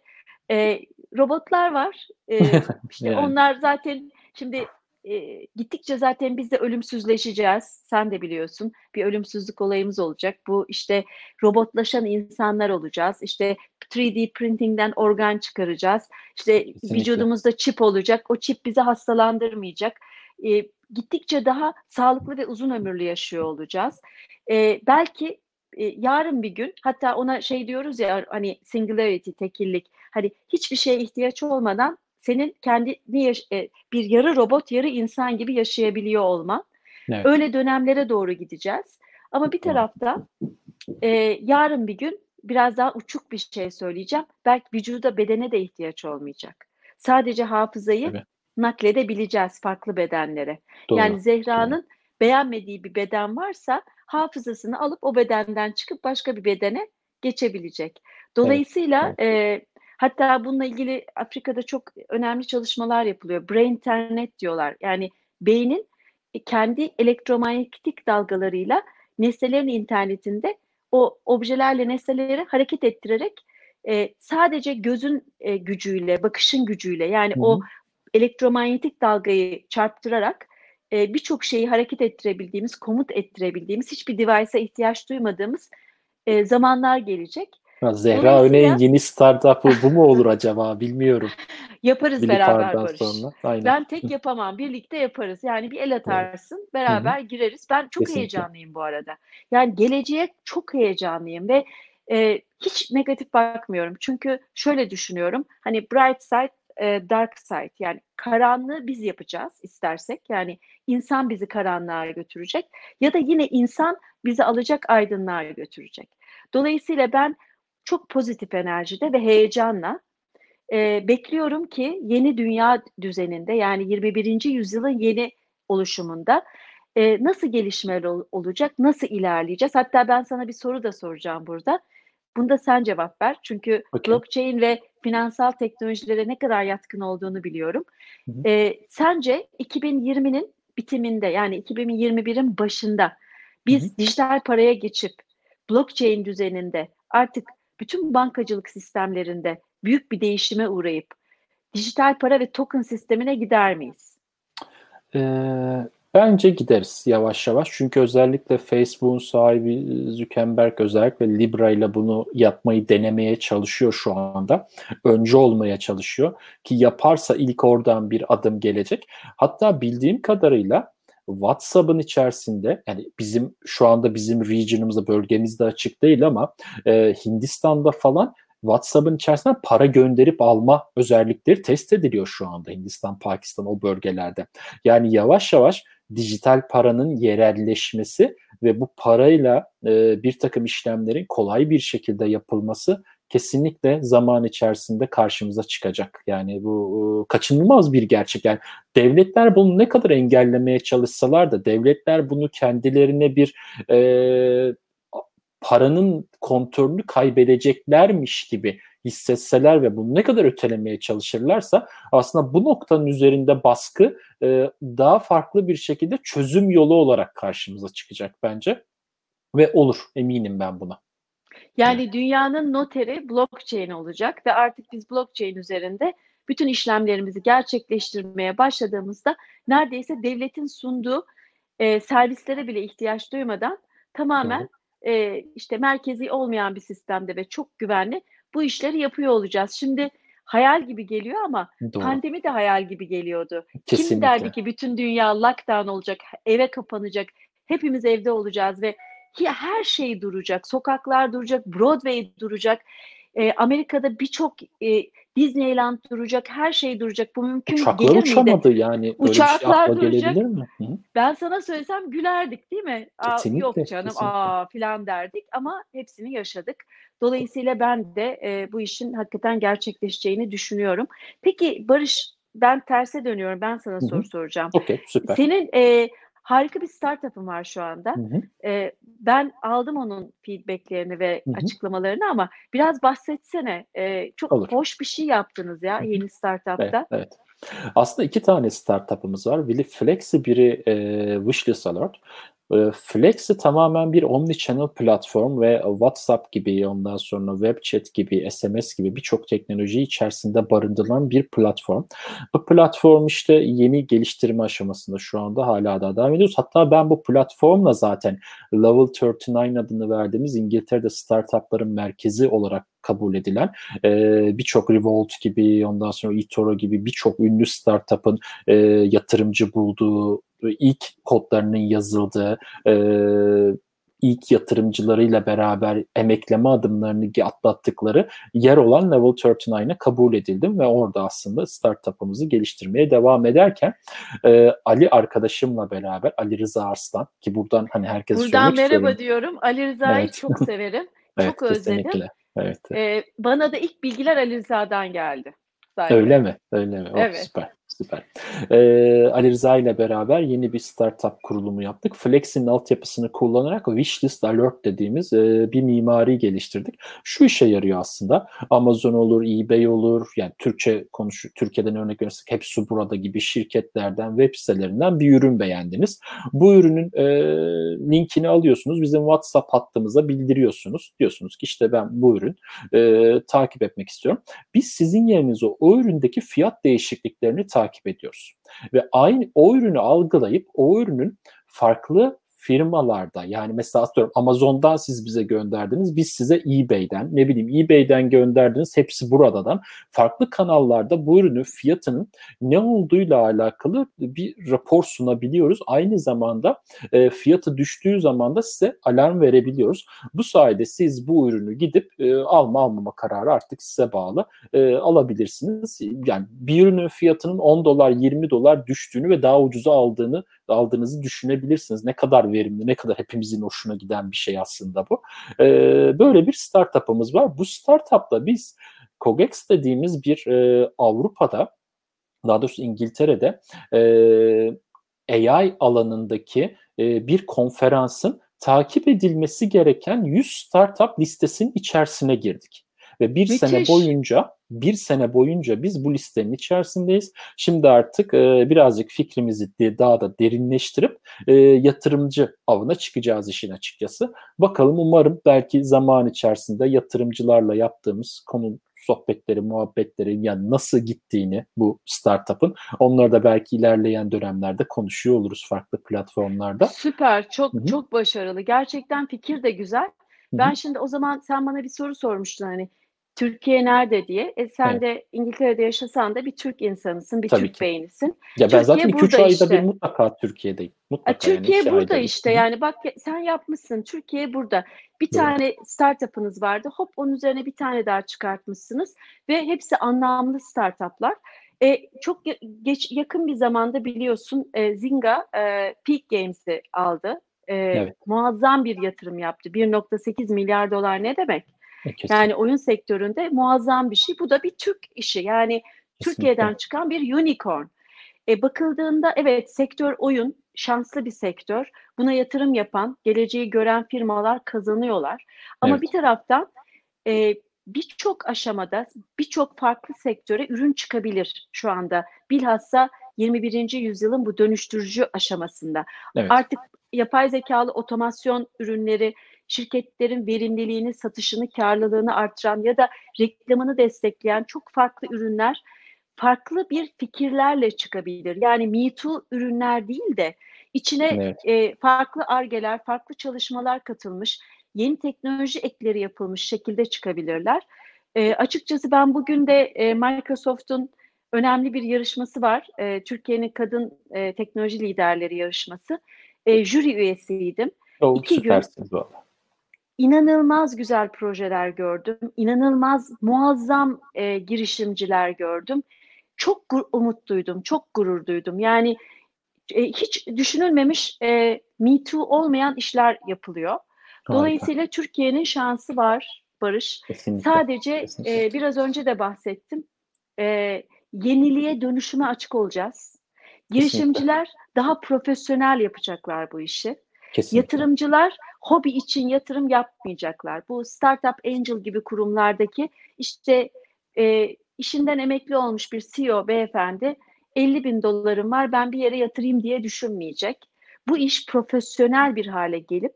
e, robotlar var. E, işte yani. onlar zaten şimdi e, gittikçe zaten biz de ölümsüzleşeceğiz. Sen de biliyorsun bir ölümsüzlük olayımız olacak. Bu işte robotlaşan insanlar olacağız. İşte 3D printingden organ çıkaracağız. İşte Kesinlikle. vücudumuzda çip olacak. O çip bizi hastalandırmayacak. E, gittikçe daha sağlıklı ve uzun ömürlü yaşıyor olacağız. E, belki e, yarın bir gün hatta ona şey diyoruz ya hani singularity, tekillik. Hani hiçbir şeye ihtiyaç olmadan senin kendini yaş- e, bir yarı robot, yarı insan gibi yaşayabiliyor olman. Evet. Öyle dönemlere doğru gideceğiz. Ama bir tarafta e, yarın bir gün biraz daha uçuk bir şey söyleyeceğim. Belki vücuda bedene de ihtiyaç olmayacak. Sadece hafızayı evet. Nakledebileceğiz farklı bedenlere. Doğru. Yani Zehra'nın Doğru. beğenmediği bir beden varsa hafızasını alıp o bedenden çıkıp başka bir bedene geçebilecek. Dolayısıyla evet. e, Hatta bununla ilgili Afrika'da çok önemli çalışmalar yapılıyor. Brain internet diyorlar. Yani beynin kendi elektromanyetik dalgalarıyla nesnelerin internetinde o objelerle nesneleri hareket ettirerek e, sadece gözün e, gücüyle, bakışın gücüyle yani Hı-hı. o elektromanyetik dalgayı çarptırarak e, birçok şeyi hareket ettirebildiğimiz, komut ettirebildiğimiz, hiçbir device'a ihtiyaç duymadığımız e, zamanlar gelecek. Ya Zehra Öney'in yeni startup'ı bu mu olur acaba bilmiyorum. Yaparız Bilip beraber Barış. Sonra. Aynen. Ben tek yapamam. Birlikte yaparız. Yani bir el atarsın, evet. beraber Hı-hı. gireriz. Ben çok Kesinlikle. heyecanlıyım bu arada. Yani geleceğe çok heyecanlıyım ve e, hiç negatif bakmıyorum. Çünkü şöyle düşünüyorum. Hani bright side, e, dark side. Yani karanlığı biz yapacağız istersek. Yani insan bizi karanlığa götürecek ya da yine insan bizi alacak aydınlığa götürecek. Dolayısıyla ben çok pozitif enerjide ve heyecanla e, bekliyorum ki yeni dünya düzeninde yani 21. yüzyılın yeni oluşumunda e, nasıl gelişmeler ol, olacak, nasıl ilerleyeceğiz? Hatta ben sana bir soru da soracağım burada. Bunda sen cevap ver. Çünkü okay. blockchain ve finansal teknolojilere ne kadar yatkın olduğunu biliyorum. Hı hı. E, sence 2020'nin bitiminde yani 2021'in başında biz hı hı. dijital paraya geçip blockchain düzeninde artık bütün bankacılık sistemlerinde büyük bir değişime uğrayıp dijital para ve token sistemine gider miyiz? Ee, bence gideriz yavaş yavaş. Çünkü özellikle Facebook'un sahibi Zuckerberg özellikle Libra ile bunu yapmayı denemeye çalışıyor şu anda. Önce olmaya çalışıyor ki yaparsa ilk oradan bir adım gelecek. Hatta bildiğim kadarıyla WhatsApp'ın içerisinde yani bizim şu anda bizim region'ımızda bölgemizde açık değil ama e, Hindistan'da falan WhatsApp'ın içerisinde para gönderip alma özellikleri test ediliyor şu anda Hindistan, Pakistan o bölgelerde. Yani yavaş yavaş dijital paranın yerelleşmesi ve bu parayla e, bir takım işlemlerin kolay bir şekilde yapılması kesinlikle zaman içerisinde karşımıza çıkacak. Yani bu kaçınılmaz bir gerçek. Yani devletler bunu ne kadar engellemeye çalışsalar da devletler bunu kendilerine bir e, paranın kontrolünü kaybedeceklermiş gibi hissetseler ve bunu ne kadar ötelemeye çalışırlarsa aslında bu noktanın üzerinde baskı e, daha farklı bir şekilde çözüm yolu olarak karşımıza çıkacak bence ve olur eminim ben buna. Yani dünyanın noteri blockchain olacak ve artık biz blockchain üzerinde bütün işlemlerimizi gerçekleştirmeye başladığımızda neredeyse devletin sunduğu e, servislere bile ihtiyaç duymadan tamamen e, işte merkezi olmayan bir sistemde ve çok güvenli bu işleri yapıyor olacağız. Şimdi hayal gibi geliyor ama Doğru. pandemi de hayal gibi geliyordu. Kesinlikle. Kim derdi ki bütün dünya lockdown olacak, eve kapanacak, hepimiz evde olacağız ve her şey duracak, sokaklar duracak, Broadway duracak. E, Amerika'da birçok e, Disneyland duracak, her şey duracak. Bu mümkün Uçaklar gelir uçamadı miydi? yani. Uçaklar şey duracak. Mi? Hı? Ben sana söylesem gülerdik değil mi? Aa, yok canım kesinlikle. aa filan derdik ama hepsini yaşadık. Dolayısıyla ben de e, bu işin hakikaten gerçekleşeceğini düşünüyorum. Peki Barış ben terse dönüyorum. Ben sana Hı-hı. soru soracağım. Okey süper. Senin e, harika bir startup'ın var şu anda. Hı E, ben aldım onun feedbacklerini ve Hı-hı. açıklamalarını ama biraz bahsetsene. E, çok Olur. hoş bir şey yaptınız ya Hı-hı. yeni startup'ta. Evet, evet. Aslında iki tane startup'ımız var. Biri Flexi, biri e, Wishlist Alert. Ee, Flex'i tamamen bir omni-channel platform ve WhatsApp gibi ondan sonra web chat gibi SMS gibi birçok teknoloji içerisinde barındıran bir platform. Bu platform işte yeni geliştirme aşamasında şu anda hala da devam ediyoruz. Hatta ben bu platformla zaten Level 39 adını verdiğimiz İngiltere'de startupların merkezi olarak kabul edilen e, birçok Revolt gibi ondan sonra eToro gibi birçok ünlü startup'ın e, yatırımcı bulduğu ilk kodlarının yazıldığı e, ilk yatırımcılarıyla beraber emekleme adımlarını atlattıkları yer olan Level 39'a kabul edildim ve orada aslında startup'ımızı geliştirmeye devam ederken e, Ali arkadaşımla beraber Ali Rıza Arslan ki buradan hani herkes Buradan merhaba istiyorum. diyorum. Ali Rıza'yı evet. çok severim. evet, çok özledim. Evet. Ee, bana da ilk bilgiler Ali Rıza'dan geldi. Zaten. Öyle mi? Öyle mi? Oh, evet. Süper. Süper. Ee, Ali Rıza ile beraber yeni bir startup kurulumu yaptık. Flex'in altyapısını kullanarak Wishlist Alert dediğimiz e, bir mimari geliştirdik. Şu işe yarıyor aslında. Amazon olur, eBay olur, yani Türkçe konuş, Türkiye'den örnek verirsek hepsi burada gibi şirketlerden, web sitelerinden bir ürün beğendiniz. Bu ürünün e, linkini alıyorsunuz, bizim WhatsApp hattımıza bildiriyorsunuz. Diyorsunuz ki işte ben bu ürün e, takip etmek istiyorum. Biz sizin yerinize o üründeki fiyat değişikliklerini takip takip ediyoruz. Ve aynı o ürünü algılayıp o ürünün farklı firmalarda yani mesela atıyorum Amazon'dan siz bize gönderdiniz biz size eBay'den ne bileyim eBay'den gönderdiniz hepsi buradan farklı kanallarda bu ürünün fiyatının ne olduğuyla alakalı bir rapor sunabiliyoruz. Aynı zamanda e, fiyatı düştüğü zaman da size alarm verebiliyoruz. Bu sayede siz bu ürünü gidip e, alma almama kararı artık size bağlı e, alabilirsiniz. Yani bir ürünün fiyatının 10 dolar 20 dolar düştüğünü ve daha ucuza aldığını aldığınızı düşünebilirsiniz. Ne kadar verimli, ne kadar hepimizin hoşuna giden bir şey aslında bu. E, böyle bir startup'ımız var. Bu startup'ta biz Cogex dediğimiz bir e, Avrupa'da, daha doğrusu İngiltere'de e, AI alanındaki e, bir konferansın takip edilmesi gereken 100 startup listesinin içerisine girdik. Ve bir Müthiş. sene boyunca bir sene boyunca biz bu listenin içerisindeyiz. Şimdi artık e, birazcık fikrimizi daha da derinleştirip e, yatırımcı avına çıkacağız işin açıkçası. Bakalım umarım belki zaman içerisinde yatırımcılarla yaptığımız konu sohbetleri, muhabbetleri yani nasıl gittiğini bu startup'ın onları da belki ilerleyen dönemlerde konuşuyor oluruz farklı platformlarda. Süper, çok Hı-hı. çok başarılı. Gerçekten fikir de güzel. Ben Hı-hı. şimdi o zaman sen bana bir soru sormuştun hani Türkiye nerede diye. E sen evet. de İngiltere'de yaşasan da bir Türk insanısın, bir Tabii Türk ki. beynisin. Ya ben Türkiye zaten 2-3 ayda işte. bir mutlaka Türkiye'deyim. Mutlaka Türkiye yani burada işte bir. yani bak sen yapmışsın. Türkiye burada. Bir evet. tane startup'ınız vardı. Hop onun üzerine bir tane daha çıkartmışsınız ve hepsi anlamlı startup'lar. E, çok geç yakın bir zamanda biliyorsun e, Zynga e, Peak Games'i aldı. E, evet. Muazzam bir yatırım yaptı. 1.8 milyar dolar ne demek? Kesinlikle. Yani oyun sektöründe muazzam bir şey. Bu da bir Türk işi. Yani Kesinlikle. Türkiye'den çıkan bir unicorn. E, bakıldığında evet sektör oyun şanslı bir sektör. Buna yatırım yapan, geleceği gören firmalar kazanıyorlar. Ama evet. bir taraftan e, birçok aşamada birçok farklı sektöre ürün çıkabilir şu anda. Bilhassa 21. yüzyılın bu dönüştürücü aşamasında. Evet. Artık yapay zekalı otomasyon ürünleri şirketlerin verimliliğini, satışını, karlılığını artıran ya da reklamını destekleyen çok farklı ürünler farklı bir fikirlerle çıkabilir. Yani Me Too ürünler değil de içine evet. e, farklı argeler, farklı çalışmalar katılmış, yeni teknoloji ekleri yapılmış şekilde çıkabilirler. E, açıkçası ben bugün de e, Microsoft'un önemli bir yarışması var. E, Türkiye'nin kadın e, teknoloji liderleri yarışması. E, jüri üyesiydim. Oh, İki gün valla. İnanılmaz güzel projeler gördüm. İnanılmaz muazzam e, girişimciler gördüm. Çok umut duydum, çok gurur duydum. Yani e, hiç düşünülmemiş e, Me Too olmayan işler yapılıyor. Dolayısıyla Türkiye'nin şansı var Barış. Kesinlikle. Sadece Kesinlikle. E, biraz önce de bahsettim. E, yeniliğe dönüşüme açık olacağız. Girişimciler Kesinlikle. daha profesyonel yapacaklar bu işi. Kesinlikle. Yatırımcılar hobi için yatırım yapmayacaklar. Bu Startup Angel gibi kurumlardaki işte e, işinden emekli olmuş bir CEO beyefendi 50 bin dolarım var ben bir yere yatırayım diye düşünmeyecek. Bu iş profesyonel bir hale gelip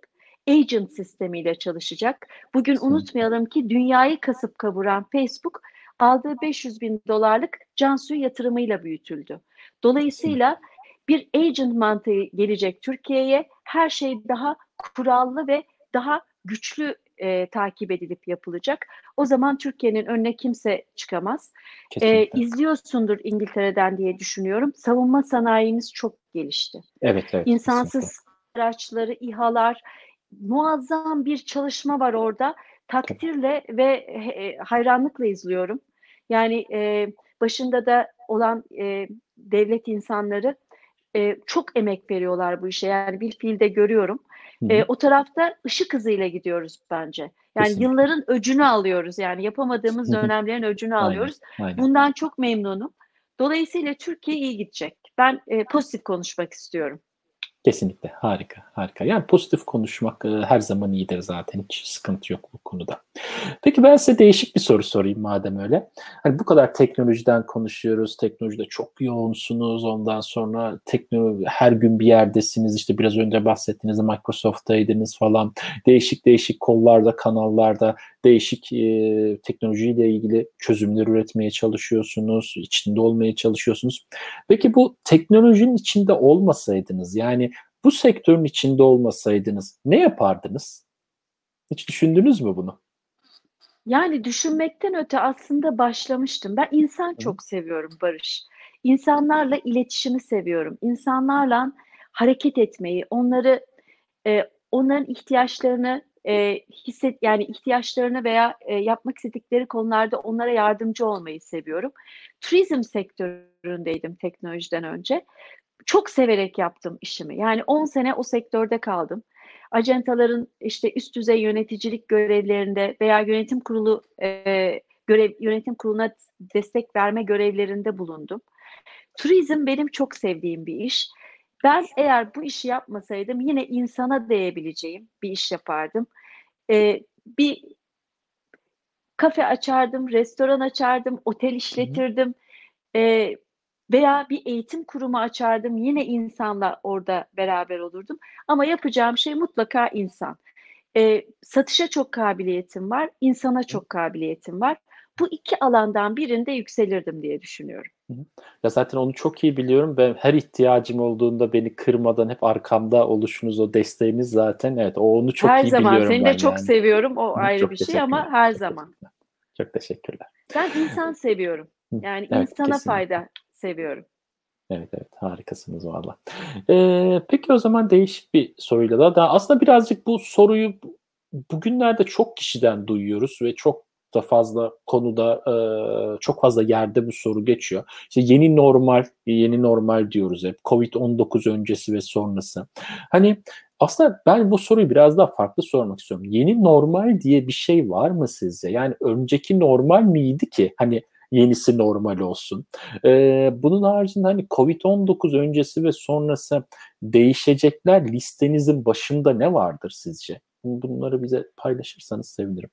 agent sistemiyle çalışacak. Bugün unutmayalım ki dünyayı kasıp kavuran Facebook aldığı 500 bin dolarlık Cansu'yu yatırımıyla büyütüldü. Dolayısıyla bir agent mantığı gelecek Türkiye'ye. Her şey daha kurallı ve daha güçlü e, takip edilip yapılacak. O zaman Türkiye'nin önüne kimse çıkamaz. E, izliyorsundur İngiltere'den diye düşünüyorum. Savunma sanayimiz çok gelişti. Evet, evet. İnsansız kesinlikle. araçları, İHA'lar, muazzam bir çalışma var orada. Takdirle ve e, hayranlıkla izliyorum. Yani e, başında da olan e, devlet insanları e, çok emek veriyorlar bu işe. Yani bir fiilde görüyorum. E, o tarafta ışık hızıyla gidiyoruz bence. Yani Kesinlikle. yılların öcünü alıyoruz. Yani yapamadığımız dönemlerin öcünü alıyoruz. Aynen. Bundan çok memnunum. Dolayısıyla Türkiye iyi gidecek. Ben e, pozitif konuşmak istiyorum. Kesinlikle harika harika. Yani pozitif konuşmak e, her zaman iyidir zaten hiç sıkıntı yok bu konuda. Peki ben size değişik bir soru sorayım madem öyle. Hani bu kadar teknolojiden konuşuyoruz. Teknolojide çok yoğunsunuz. Ondan sonra teknoloji her gün bir yerdesiniz. İşte biraz önce bahsettiğiniz Microsoft'taydınız falan. Değişik değişik kollarda, kanallarda değişik e, teknolojiyle ilgili çözümler üretmeye çalışıyorsunuz. içinde olmaya çalışıyorsunuz. Peki bu teknolojinin içinde olmasaydınız yani bu sektörün içinde olmasaydınız ne yapardınız? Hiç düşündünüz mü bunu? Yani düşünmekten öte aslında başlamıştım. Ben insan Hı. çok seviyorum Barış. İnsanlarla iletişimi seviyorum. İnsanlarla hareket etmeyi, onları e, onların ihtiyaçlarını e, hisset yani ihtiyaçlarını veya e, yapmak istedikleri konularda onlara yardımcı olmayı seviyorum. Turizm sektöründeydim teknolojiden önce çok severek yaptım işimi. Yani 10 sene o sektörde kaldım. Acentaların işte üst düzey yöneticilik görevlerinde veya yönetim kurulu e, görev yönetim kuruluna destek verme görevlerinde bulundum. Turizm benim çok sevdiğim bir iş. Ben eğer bu işi yapmasaydım yine insana değebileceğim bir iş yapardım. Ee, bir kafe açardım, restoran açardım, otel işletirdim. Ee, veya bir eğitim kurumu açardım. Yine insanla orada beraber olurdum. Ama yapacağım şey mutlaka insan. E, satışa çok kabiliyetim var, insana çok kabiliyetim var. Bu iki alandan birinde yükselirdim diye düşünüyorum. Ya zaten onu çok iyi biliyorum. Ben her ihtiyacım olduğunda beni kırmadan hep arkamda oluşunuz, o desteğiniz zaten. Evet, o onu çok her iyi zaman. biliyorum Seni de çok yani. seviyorum. O ayrı çok bir şey ama her çok zaman. Çok teşekkürler. Ben insan seviyorum. Yani evet, insana kesinlikle. fayda seviyorum. Evet evet harikasınız valla. Ee, peki o zaman değişik bir soruyla da daha aslında birazcık bu soruyu bugünlerde çok kişiden duyuyoruz ve çok da fazla konuda çok fazla yerde bu soru geçiyor. İşte yeni normal, yeni normal diyoruz hep. Covid-19 öncesi ve sonrası. Hani aslında ben bu soruyu biraz daha farklı sormak istiyorum. Yeni normal diye bir şey var mı sizce? Yani önceki normal miydi ki? Hani yenisi normal olsun. Ee, bunun haricinde hani Covid-19 öncesi ve sonrası değişecekler listenizin başında ne vardır sizce? Bunları bize paylaşırsanız sevinirim.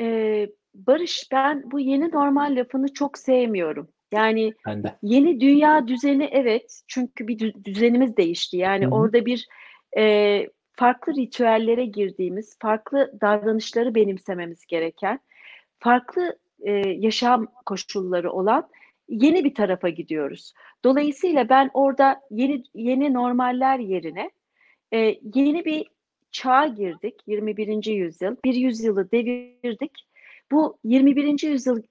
Ee, Barış ben bu yeni normal lafını çok sevmiyorum. Yani yeni dünya düzeni evet çünkü bir düzenimiz değişti. Yani Hı-hı. orada bir e, farklı ritüellere girdiğimiz, farklı davranışları benimsememiz gereken, farklı e, yaşam koşulları olan yeni bir tarafa gidiyoruz. Dolayısıyla ben orada yeni yeni normaller yerine e, yeni bir çağa girdik. 21. yüzyıl. Bir yüzyılı devirdik. Bu 21. yüzyıl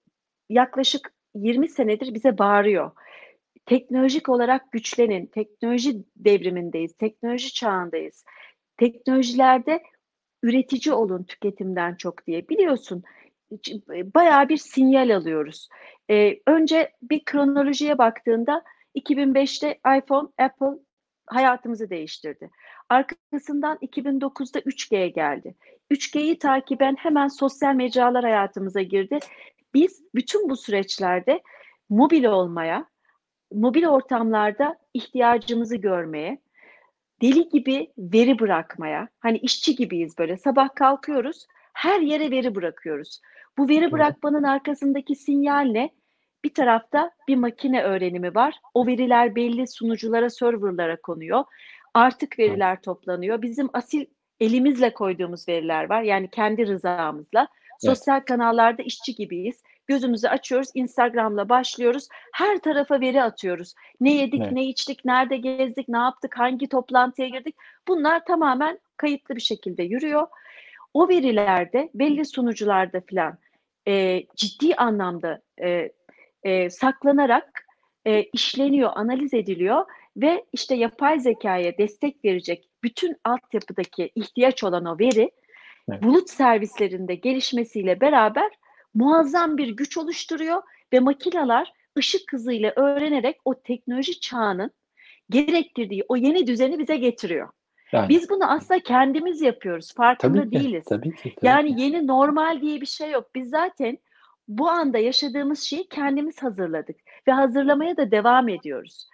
yaklaşık 20 senedir bize bağırıyor. Teknolojik olarak güçlenin. Teknoloji devrimindeyiz. Teknoloji çağındayız. Teknolojilerde üretici olun tüketimden çok diye. Biliyorsun bayağı bir sinyal alıyoruz. Ee, önce bir kronolojiye baktığında 2005'te iPhone, Apple hayatımızı değiştirdi. Arkasından 2009'da 3G geldi. 3G'yi takiben hemen sosyal mecralar hayatımıza girdi. Biz bütün bu süreçlerde mobil olmaya, mobil ortamlarda ihtiyacımızı görmeye, deli gibi veri bırakmaya, hani işçi gibiyiz böyle sabah kalkıyoruz, her yere veri bırakıyoruz. Bu veri bırakmanın arkasındaki sinyal ne? Bir tarafta bir makine öğrenimi var. O veriler belli sunuculara, serverlara konuyor. Artık veriler toplanıyor. Bizim asil elimizle koyduğumuz veriler var. Yani kendi rızamızla. Sosyal evet. kanallarda işçi gibiyiz. Gözümüzü açıyoruz, Instagram'la başlıyoruz. Her tarafa veri atıyoruz. Ne yedik, evet. ne içtik, nerede gezdik, ne yaptık, hangi toplantıya girdik. Bunlar tamamen kayıtlı bir şekilde yürüyor. O verilerde belli sunucularda filan e, ciddi anlamda e, e, saklanarak e, işleniyor, analiz ediliyor ve işte yapay zekaya destek verecek bütün altyapıdaki ihtiyaç olan o veri evet. bulut servislerinde gelişmesiyle beraber muazzam bir güç oluşturuyor ve makineler ışık hızıyla öğrenerek o teknoloji çağının gerektirdiği o yeni düzeni bize getiriyor. Yani. Biz bunu aslında kendimiz yapıyoruz. Farkında tabii ki, değiliz. Tabii ki, tabii yani ki. yeni normal diye bir şey yok. Biz zaten bu anda yaşadığımız şeyi kendimiz hazırladık ve hazırlamaya da devam ediyoruz.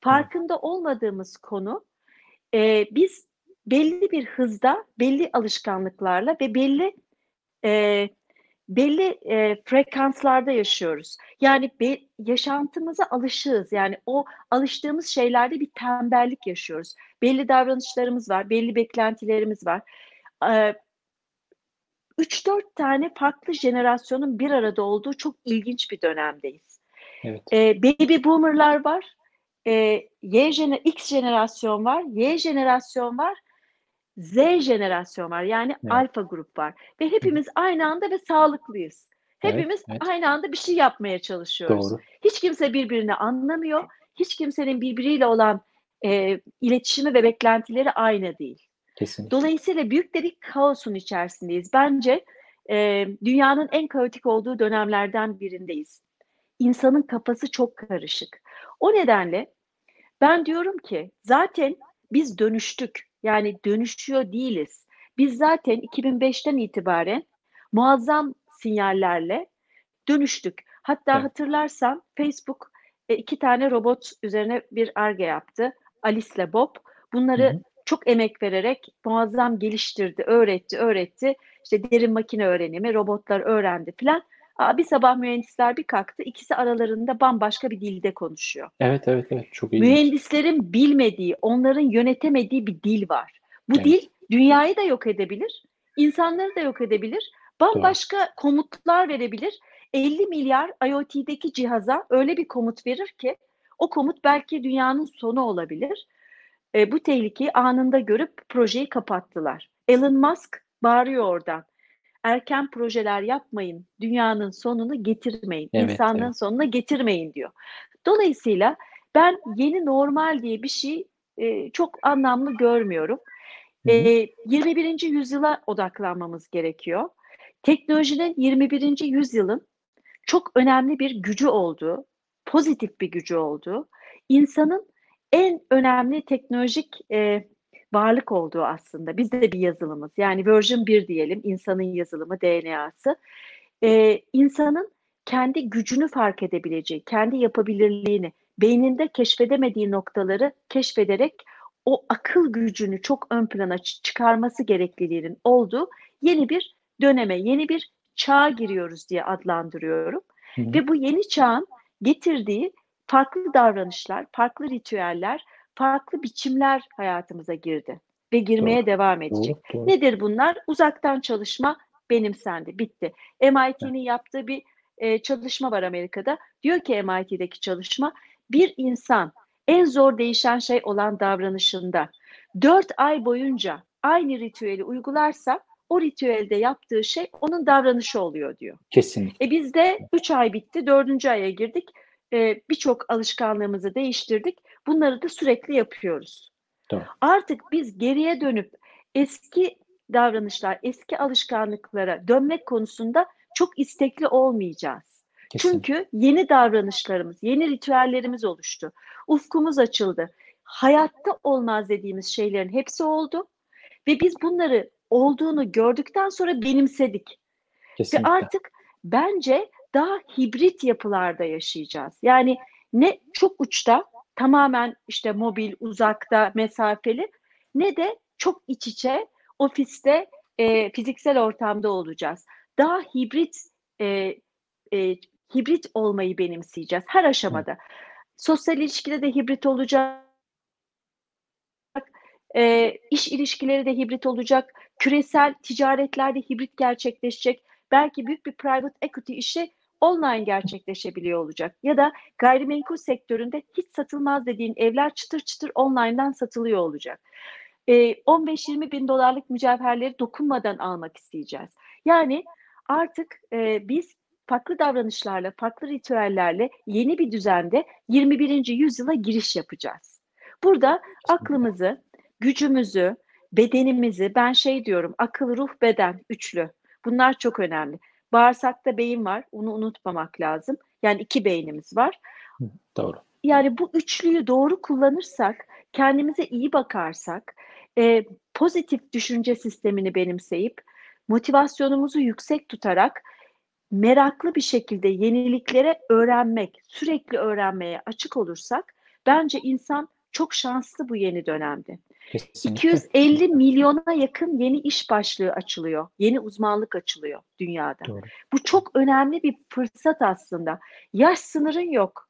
Farkında Hı. olmadığımız konu e, biz belli bir hızda, belli alışkanlıklarla ve belli e, belli e, frekanslarda yaşıyoruz. Yani be, yaşantımıza alışığız. Yani o alıştığımız şeylerde bir tembellik yaşıyoruz. Belli davranışlarımız var, belli beklentilerimiz var. E, 3-4 tane farklı jenerasyonun bir arada olduğu çok ilginç bir dönemdeyiz. Evet. E, baby boomerlar var, e, Y jener X jenerasyon var, Y jenerasyon var Z jenerasyon var. Yani evet. alfa grup var. Ve hepimiz aynı anda ve sağlıklıyız. Hepimiz evet, evet. aynı anda bir şey yapmaya çalışıyoruz. Doğru. Hiç kimse birbirini anlamıyor. Hiç kimsenin birbiriyle olan e, iletişimi ve beklentileri aynı değil. Kesinlikle. Dolayısıyla büyük de bir kaosun içerisindeyiz. Bence e, dünyanın en kaotik olduğu dönemlerden birindeyiz. İnsanın kafası çok karışık. O nedenle ben diyorum ki zaten biz dönüştük. Yani dönüşüyor değiliz. Biz zaten 2005'ten itibaren muazzam sinyallerle dönüştük. Hatta evet. hatırlarsan Facebook e, iki tane robot üzerine bir arge yaptı. Alice ile Bob. Bunları hı hı. çok emek vererek muazzam geliştirdi, öğretti, öğretti. İşte derin makine öğrenimi, robotlar öğrendi filan. Bir sabah mühendisler bir kalktı. ikisi aralarında bambaşka bir dilde konuşuyor. Evet, evet, evet. Çok iyi. Mühendislerin bilmediği, onların yönetemediği bir dil var. Bu evet. dil dünyayı da yok edebilir, insanları da yok edebilir. Bambaşka Doğru. komutlar verebilir. 50 milyar IoT'deki cihaza öyle bir komut verir ki o komut belki dünyanın sonu olabilir. E, bu tehlikeyi anında görüp projeyi kapattılar. Elon Musk bağırıyor oradan erken projeler yapmayın, dünyanın sonunu getirmeyin, evet, insanlığın evet. sonuna getirmeyin diyor. Dolayısıyla ben yeni normal diye bir şey e, çok anlamlı görmüyorum. E, 21. yüzyıla odaklanmamız gerekiyor. Teknolojinin 21. yüzyılın çok önemli bir gücü olduğu, pozitif bir gücü olduğu, insanın en önemli teknolojik e, varlık olduğu aslında. Biz de bir yazılımız. Yani version 1 diyelim, insanın yazılımı, DNA'sı. Ee, insanın kendi gücünü fark edebileceği, kendi yapabilirliğini, beyninde keşfedemediği noktaları keşfederek o akıl gücünü çok ön plana çıkarması gerekliliğinin olduğu yeni bir döneme, yeni bir çağa giriyoruz diye adlandırıyorum. Hı hı. Ve bu yeni çağın getirdiği farklı davranışlar, farklı ritüeller, farklı biçimler hayatımıza girdi ve girmeye doğru, devam edecek. Doğru, doğru. Nedir bunlar? Uzaktan çalışma benimsendi, bitti. MIT'nin yaptığı bir e, çalışma var Amerika'da. Diyor ki MIT'deki çalışma bir insan en zor değişen şey olan davranışında 4 ay boyunca aynı ritüeli uygularsa o ritüelde yaptığı şey onun davranışı oluyor diyor. Kesinlikle. E bizde 3 ay bitti, 4. aya girdik. E, Birçok alışkanlığımızı değiştirdik. Bunları da sürekli yapıyoruz. Doğru. Artık biz geriye dönüp eski davranışlar, eski alışkanlıklara dönmek konusunda çok istekli olmayacağız. Kesinlikle. Çünkü yeni davranışlarımız, yeni ritüellerimiz oluştu. Ufkumuz açıldı. Hayatta olmaz dediğimiz şeylerin hepsi oldu. Ve biz bunları olduğunu gördükten sonra benimsedik. Kesinlikle. Ve artık bence daha hibrit yapılarda yaşayacağız. Yani ne çok uçta, tamamen işte mobil, uzakta, mesafeli ne de çok iç içe, ofiste, e, fiziksel ortamda olacağız. Daha hibrit e, e, hibrit olmayı benimseyeceğiz her aşamada. Sosyal ilişkide de hibrit olacak, e, iş ilişkileri de hibrit olacak, küresel ticaretlerde hibrit gerçekleşecek. Belki büyük bir private equity işi online gerçekleşebiliyor olacak. Ya da gayrimenkul sektöründe hiç satılmaz dediğin evler çıtır çıtır online'dan satılıyor olacak. E, 15-20 bin dolarlık mücevherleri dokunmadan almak isteyeceğiz. Yani artık e, biz farklı davranışlarla, farklı ritüellerle yeni bir düzende 21. yüzyıla giriş yapacağız. Burada aklımızı, gücümüzü, bedenimizi, ben şey diyorum, akıl, ruh, beden, üçlü. Bunlar çok önemli. Bağırsakta beyin var, onu unutmamak lazım. Yani iki beynimiz var. Doğru. Yani bu üçlüyü doğru kullanırsak, kendimize iyi bakarsak, e, pozitif düşünce sistemini benimseyip, motivasyonumuzu yüksek tutarak, meraklı bir şekilde yeniliklere öğrenmek, sürekli öğrenmeye açık olursak, bence insan çok şanslı bu yeni dönemde. Kesinlikle. 250 milyona yakın yeni iş başlığı açılıyor. Yeni uzmanlık açılıyor dünyada. Doğru. Bu çok önemli bir fırsat aslında. Yaş sınırın yok.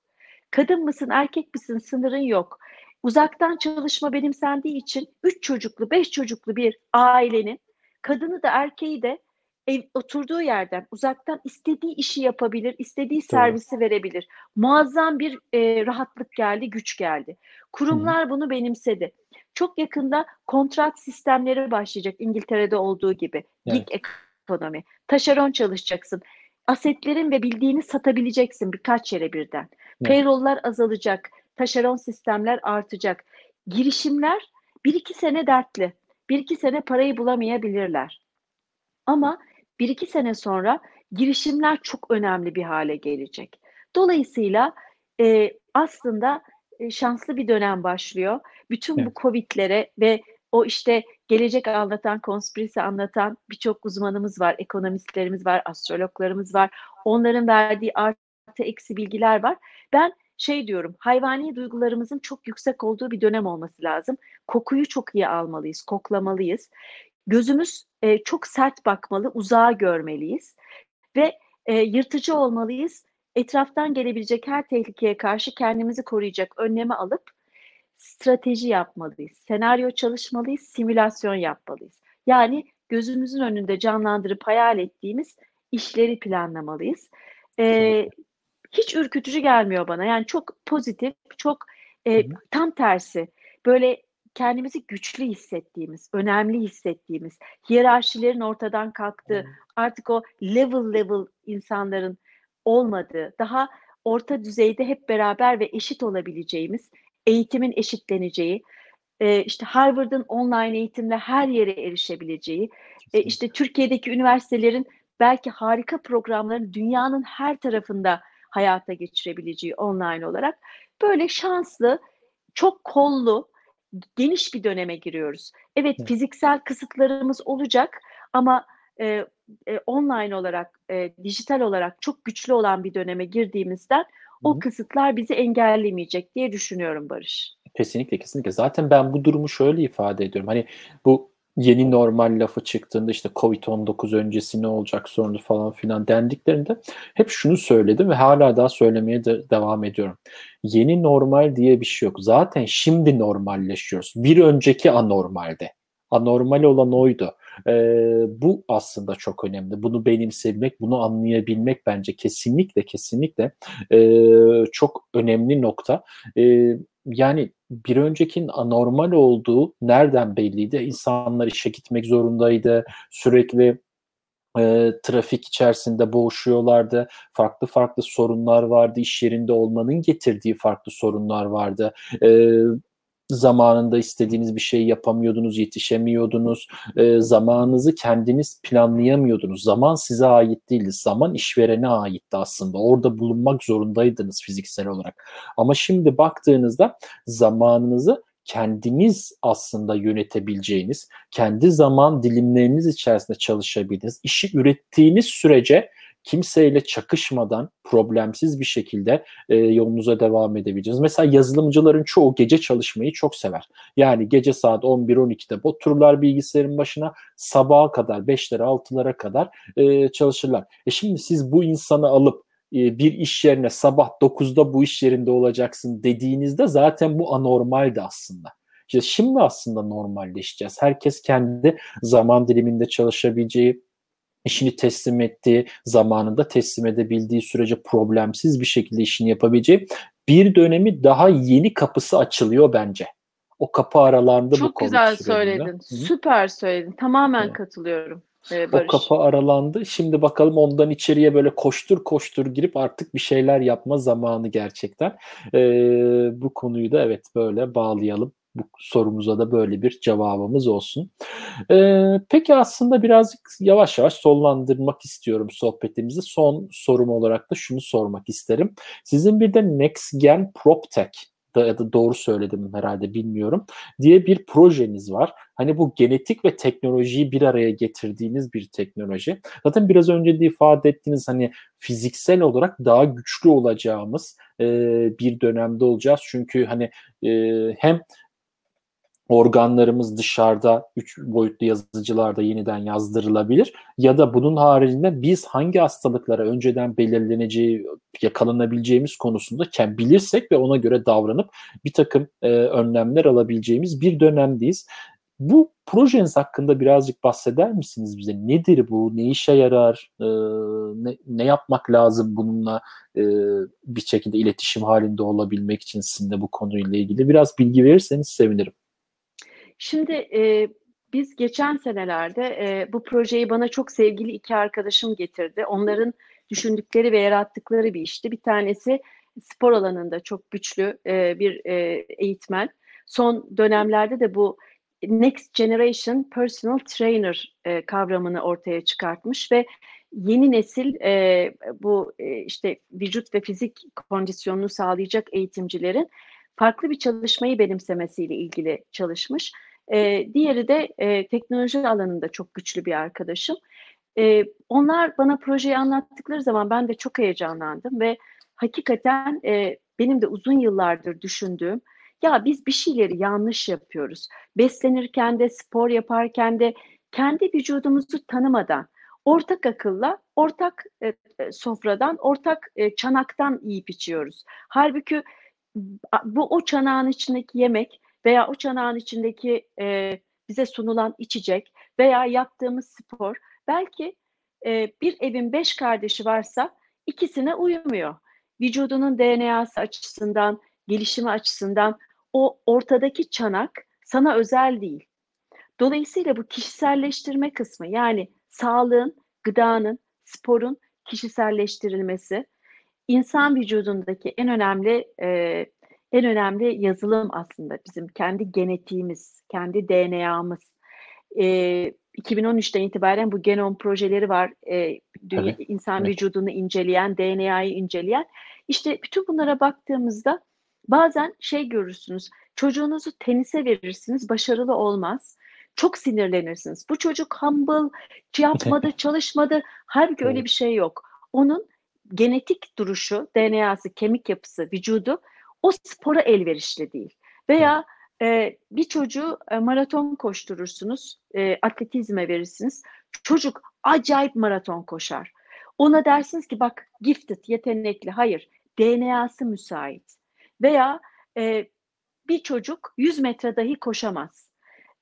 Kadın mısın, erkek misin sınırın yok. Uzaktan çalışma benimsendiği için 3 çocuklu, 5 çocuklu bir ailenin kadını da erkeği de ev, oturduğu yerden uzaktan istediği işi yapabilir, istediği Doğru. servisi verebilir. Muazzam bir e, rahatlık geldi, güç geldi. Kurumlar bunu benimsedi. Çok yakında kontrat sistemleri başlayacak İngiltere'de olduğu gibi. Evet. Gig ekonomi. Taşeron çalışacaksın. Asetlerin ve bildiğini satabileceksin birkaç yere birden. Evet. Payroll'lar azalacak. Taşeron sistemler artacak. Girişimler bir iki sene dertli. Bir iki sene parayı bulamayabilirler. Ama bir iki sene sonra girişimler çok önemli bir hale gelecek. Dolayısıyla e, aslında e, şanslı bir dönem başlıyor. Bütün bu Evet. Covid'lere ve o işte gelecek anlatan, konspirisi anlatan birçok uzmanımız var, ekonomistlerimiz var, astrologlarımız var. Onların verdiği artı eksi bilgiler var. Ben şey diyorum, hayvani duygularımızın çok yüksek olduğu bir dönem olması lazım. Kokuyu çok iyi almalıyız, koklamalıyız. Gözümüz e, çok sert bakmalı, uzağa görmeliyiz ve e, yırtıcı olmalıyız. Etraftan gelebilecek her tehlikeye karşı kendimizi koruyacak önlemi alıp strateji yapmalıyız. Senaryo çalışmalıyız, simülasyon yapmalıyız. Yani gözümüzün önünde canlandırıp hayal ettiğimiz işleri planlamalıyız. Ee, hiç ürkütücü gelmiyor bana. Yani çok pozitif, çok e, tam tersi. Böyle kendimizi güçlü hissettiğimiz, önemli hissettiğimiz, hiyerarşilerin ortadan kalktığı, artık o level level insanların olmadığı, daha orta düzeyde hep beraber ve eşit olabileceğimiz, eğitimin eşitleneceği, e, işte Harvard'ın online eğitimle her yere erişebileceği, e, işte Türkiye'deki üniversitelerin belki harika programların dünyanın her tarafında hayata geçirebileceği online olarak böyle şanslı, çok kollu, geniş bir döneme giriyoruz. Evet Evet. fiziksel kısıtlarımız olacak ama e, e, online olarak, e, dijital olarak çok güçlü olan bir döneme girdiğimizden o hı. kısıtlar bizi engellemeyecek diye düşünüyorum Barış. Kesinlikle kesinlikle. Zaten ben bu durumu şöyle ifade ediyorum. Hani bu yeni normal lafı çıktığında işte Covid-19 öncesi ne olacak sonra falan filan dendiklerinde hep şunu söyledim ve hala daha söylemeye de devam ediyorum. Yeni normal diye bir şey yok. Zaten şimdi normalleşiyoruz. Bir önceki anormalde. Anormal olan oydu. E, bu aslında çok önemli. Bunu benimsemek, bunu anlayabilmek bence kesinlikle kesinlikle e, çok önemli nokta. E, yani bir öncekinin anormal olduğu nereden belliydi? İnsanlar işe gitmek zorundaydı. Sürekli e, trafik içerisinde boğuşuyorlardı. Farklı farklı sorunlar vardı. İş yerinde olmanın getirdiği farklı sorunlar vardı. E, zamanında istediğiniz bir şey yapamıyordunuz, yetişemiyordunuz. E, zamanınızı kendiniz planlayamıyordunuz. Zaman size ait değildi. Zaman işverene aitti aslında. Orada bulunmak zorundaydınız fiziksel olarak. Ama şimdi baktığınızda zamanınızı kendiniz aslında yönetebileceğiniz, kendi zaman dilimleriniz içerisinde çalışabildiğiniz, işi ürettiğiniz sürece kimseyle çakışmadan problemsiz bir şekilde e, yolunuza devam edebileceğiz. Mesela yazılımcıların çoğu gece çalışmayı çok sever. Yani gece saat 11-12'de otururlar bilgisayarın başına sabaha kadar 5'lere 6'lara kadar e, çalışırlar. E şimdi siz bu insanı alıp e, bir iş yerine sabah 9'da bu iş yerinde olacaksın dediğinizde zaten bu anormaldi aslında. İşte şimdi aslında normalleşeceğiz. Herkes kendi zaman diliminde çalışabileceği, işini teslim ettiği, zamanında teslim edebildiği sürece problemsiz bir şekilde işini yapabileceği bir dönemi daha yeni kapısı açılıyor bence. O kapı aralarında Çok bu güzel söyledin. Hı-hı. Süper söyledin. Tamamen evet. katılıyorum. Ee, o kapı aralandı. Şimdi bakalım ondan içeriye böyle koştur koştur girip artık bir şeyler yapma zamanı gerçekten. Ee, bu konuyu da evet böyle bağlayalım bu sorumuza da böyle bir cevabımız olsun. Ee, peki aslında birazcık yavaş yavaş sonlandırmak istiyorum sohbetimizi. Son sorum olarak da şunu sormak isterim. Sizin bir de Next Gen PropTech ya da doğru söyledim herhalde bilmiyorum diye bir projeniz var. Hani bu genetik ve teknolojiyi bir araya getirdiğiniz bir teknoloji. Zaten biraz önce de ifade ettiğiniz hani fiziksel olarak daha güçlü olacağımız e, bir dönemde olacağız. Çünkü hani e, hem organlarımız dışarıda üç boyutlu yazıcılarda yeniden yazdırılabilir ya da bunun haricinde biz hangi hastalıklara önceden belirleneceği yakalanabileceğimiz konusunda bilirsek ve ona göre davranıp bir takım e, önlemler alabileceğimiz bir dönemdeyiz. Bu projeniz hakkında birazcık bahseder misiniz bize? Nedir bu? Ne işe yarar? E, ne, ne yapmak lazım bununla e, bir şekilde iletişim halinde olabilmek için sizin de bu konuyla ilgili biraz bilgi verirseniz sevinirim. Şimdi e, biz geçen senelerde e, bu projeyi bana çok sevgili iki arkadaşım getirdi. Onların düşündükleri ve yarattıkları bir işti. Bir tanesi spor alanında çok güçlü e, bir e, eğitmen. Son dönemlerde de bu Next Generation Personal Trainer e, kavramını ortaya çıkartmış ve yeni nesil e, bu e, işte vücut ve fizik kondisyonunu sağlayacak eğitimcilerin farklı bir çalışmayı benimsemesiyle ilgili çalışmış. E, diğeri de e, teknoloji alanında çok güçlü bir arkadaşım. E, onlar bana projeyi anlattıkları zaman ben de çok heyecanlandım ve hakikaten e, benim de uzun yıllardır düşündüğüm ya biz bir şeyleri yanlış yapıyoruz. Beslenirken de spor yaparken de kendi vücudumuzu tanımadan ortak akılla ortak e, e sofradan ortak e, çanaktan yiyip içiyoruz. Halbuki bu o çanağın içindeki yemek veya o çanağın içindeki e, bize sunulan içecek veya yaptığımız spor belki e, bir evin beş kardeşi varsa ikisine uymuyor. Vücudunun DNA'sı açısından, gelişimi açısından o ortadaki çanak sana özel değil. Dolayısıyla bu kişiselleştirme kısmı yani sağlığın, gıdanın, sporun kişiselleştirilmesi insan vücudundaki en önemli e, en önemli yazılım aslında bizim kendi genetiğimiz, kendi DNA'mız. E, 2013'ten itibaren bu genom projeleri var. E, dünya, evet. insan evet. vücudunu inceleyen, DNA'yı inceleyen. İşte bütün bunlara baktığımızda bazen şey görürsünüz. Çocuğunuzu tenise verirsiniz, başarılı olmaz. Çok sinirlenirsiniz. Bu çocuk humble, yapmadı, çalışmadı. Halbuki evet. öyle bir şey yok. Onun genetik duruşu, DNA'sı, kemik yapısı, vücudu o spora elverişli değil. Veya e, bir çocuğu e, maraton koşturursunuz, e, atletizme verirsiniz. Çocuk acayip maraton koşar. Ona dersiniz ki bak gifted, yetenekli. Hayır, DNA'sı müsait. Veya e, bir çocuk 100 metre dahi koşamaz.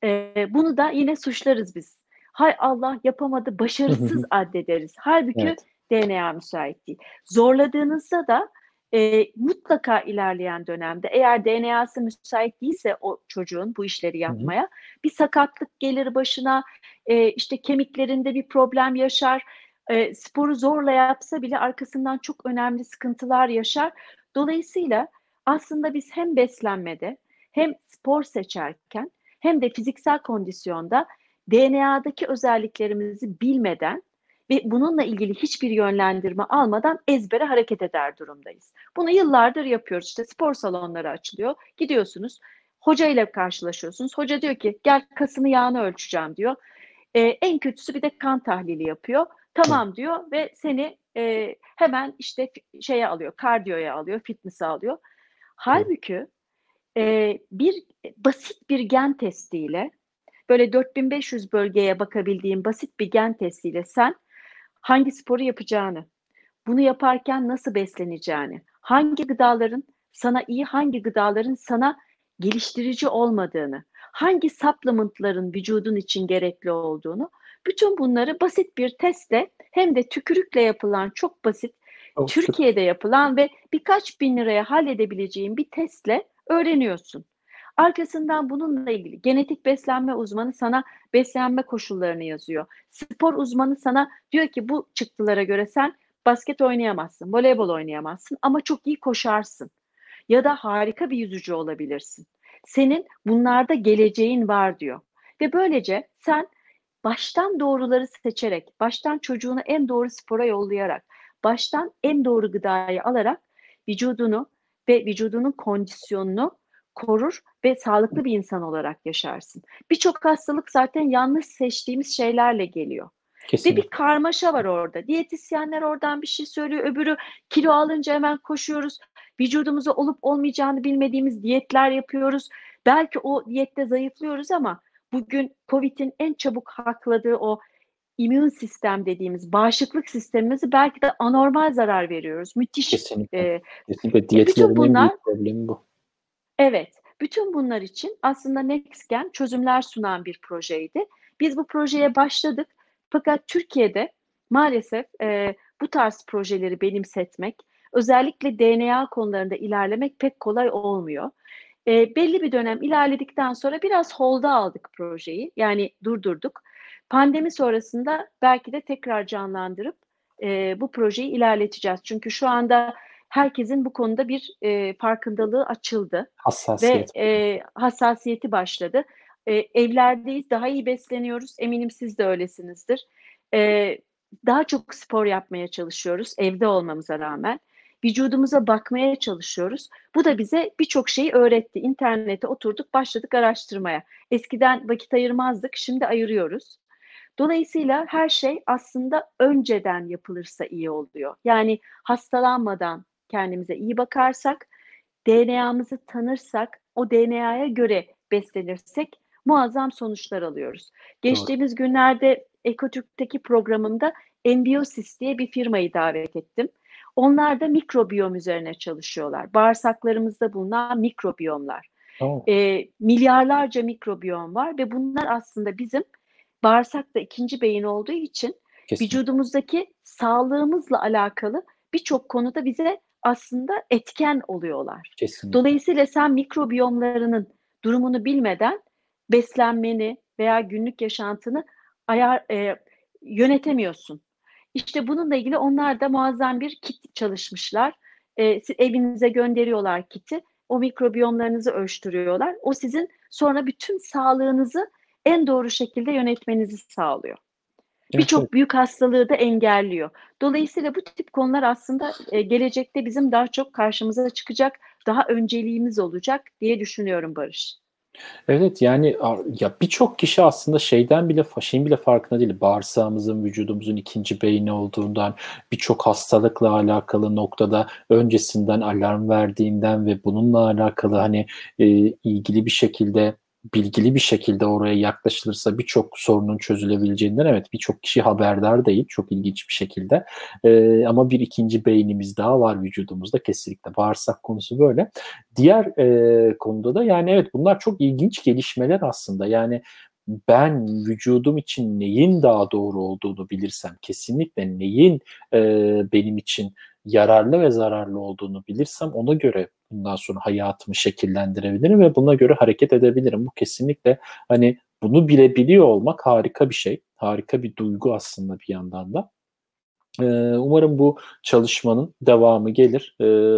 E, bunu da yine suçlarız biz. hay Allah yapamadı başarısız addederiz. Halbuki evet. DNA müsait değil. Zorladığınızda da e, mutlaka ilerleyen dönemde eğer DNA'sı müsait değilse o çocuğun bu işleri yapmaya hı hı. bir sakatlık gelir başına e, işte kemiklerinde bir problem yaşar e, sporu zorla yapsa bile arkasından çok önemli sıkıntılar yaşar. Dolayısıyla aslında biz hem beslenmede hem spor seçerken hem de fiziksel kondisyonda DNA'daki özelliklerimizi bilmeden ve bununla ilgili hiçbir yönlendirme almadan ezbere hareket eder durumdayız. Bunu yıllardır yapıyoruz. İşte spor salonları açılıyor. Gidiyorsunuz. Hoca ile karşılaşıyorsunuz. Hoca diyor ki gel kasını yağını ölçeceğim diyor. Ee, en kötüsü bir de kan tahlili yapıyor. Tamam diyor ve seni e, hemen işte şeye alıyor, kardiyoya alıyor, fitness'a alıyor. Halbuki e, bir basit bir gen testiyle böyle 4500 bölgeye bakabildiğin basit bir gen testiyle sen hangi sporu yapacağını, bunu yaparken nasıl besleneceğini, hangi gıdaların sana iyi, hangi gıdaların sana geliştirici olmadığını, hangi supplementların vücudun için gerekli olduğunu, bütün bunları basit bir testle hem de tükürükle yapılan çok basit, Türkiye'de yapılan ve birkaç bin liraya halledebileceğin bir testle öğreniyorsun. Arkasından bununla ilgili genetik beslenme uzmanı sana beslenme koşullarını yazıyor. Spor uzmanı sana diyor ki bu çıktılara göre sen basket oynayamazsın, voleybol oynayamazsın ama çok iyi koşarsın. Ya da harika bir yüzücü olabilirsin. Senin bunlarda geleceğin var diyor. Ve böylece sen baştan doğruları seçerek, baştan çocuğunu en doğru spora yollayarak, baştan en doğru gıdayı alarak vücudunu ve vücudunun kondisyonunu korur ve sağlıklı bir insan olarak yaşarsın. Birçok hastalık zaten yanlış seçtiğimiz şeylerle geliyor. Kesinlikle. Ve bir karmaşa var orada. Diyetisyenler oradan bir şey söylüyor, öbürü kilo alınca hemen koşuyoruz. Vücudumuza olup olmayacağını bilmediğimiz diyetler yapıyoruz. Belki o diyette zayıflıyoruz ama bugün COVID'in en çabuk hakladığı o immün sistem dediğimiz bağışıklık sistemimizi belki de anormal zarar veriyoruz. Müthiş. Kesinlikle. E, Kesinlikle. Diyetlerin bunlar, en problemi bu. Evet. Bütün bunlar için aslında NextGen çözümler sunan bir projeydi. Biz bu projeye başladık. Fakat Türkiye'de maalesef e, bu tarz projeleri benimsetmek, özellikle DNA konularında ilerlemek pek kolay olmuyor. E, belli bir dönem ilerledikten sonra biraz holda aldık projeyi. Yani durdurduk. Pandemi sonrasında belki de tekrar canlandırıp e, bu projeyi ilerleteceğiz. Çünkü şu anda herkesin bu konuda bir e, farkındalığı açıldı. Hassasiyet. Ve e, hassasiyeti başladı. E, evlerdeyiz, daha iyi besleniyoruz. Eminim siz de öylesinizdir. E, daha çok spor yapmaya çalışıyoruz evde olmamıza rağmen vücudumuza bakmaya çalışıyoruz. Bu da bize birçok şeyi öğretti. İnternete oturduk, başladık araştırmaya. Eskiden vakit ayırmazdık, şimdi ayırıyoruz. Dolayısıyla her şey aslında önceden yapılırsa iyi oluyor. Yani hastalanmadan kendimize iyi bakarsak, DNA'mızı tanırsak, o DNA'ya göre beslenirsek muazzam sonuçlar alıyoruz. Geçtiğimiz Doğru. günlerde Ekotürk'teki programımda Embiosis diye bir firmayı davet ettim. Onlar da mikrobiyom üzerine çalışıyorlar. Bağırsaklarımızda bulunan mikrobiyomlar. E, milyarlarca mikrobiyom var ve bunlar aslında bizim bağırsakta ikinci beyin olduğu için Kesinlikle. vücudumuzdaki sağlığımızla alakalı birçok konuda bize aslında etken oluyorlar. Kesinlikle. Dolayısıyla sen mikrobiyomlarının durumunu bilmeden beslenmeni veya günlük yaşantını ayar e, yönetemiyorsun. İşte bununla ilgili onlar da muazzam bir kit çalışmışlar. E, evinize gönderiyorlar kiti. O mikrobiyomlarınızı ölçtürüyorlar. O sizin sonra bütün sağlığınızı en doğru şekilde yönetmenizi sağlıyor. Birçok büyük hastalığı da engelliyor. Dolayısıyla bu tip konular aslında e, gelecekte bizim daha çok karşımıza çıkacak, daha önceliğimiz olacak diye düşünüyorum Barış. Evet yani ya birçok kişi aslında şeyden bile şeyin bile farkında değil. Bağırsağımızın vücudumuzun ikinci beyni olduğundan birçok hastalıkla alakalı noktada öncesinden alarm verdiğinden ve bununla alakalı hani e, ilgili bir şekilde bilgili bir şekilde oraya yaklaşılırsa birçok sorunun çözülebileceğinden evet birçok kişi haberdar değil çok ilginç bir şekilde ee, ama bir ikinci beynimiz daha var vücudumuzda kesinlikle bağırsak konusu böyle. Diğer e, konuda da yani evet bunlar çok ilginç gelişmeler aslında yani ben vücudum için neyin daha doğru olduğunu bilirsem, kesinlikle neyin e, benim için yararlı ve zararlı olduğunu bilirsem ona göre bundan sonra hayatımı şekillendirebilirim ve buna göre hareket edebilirim. Bu kesinlikle hani bunu bilebiliyor olmak harika bir şey. Harika bir duygu aslında bir yandan da. Umarım bu çalışmanın devamı gelir.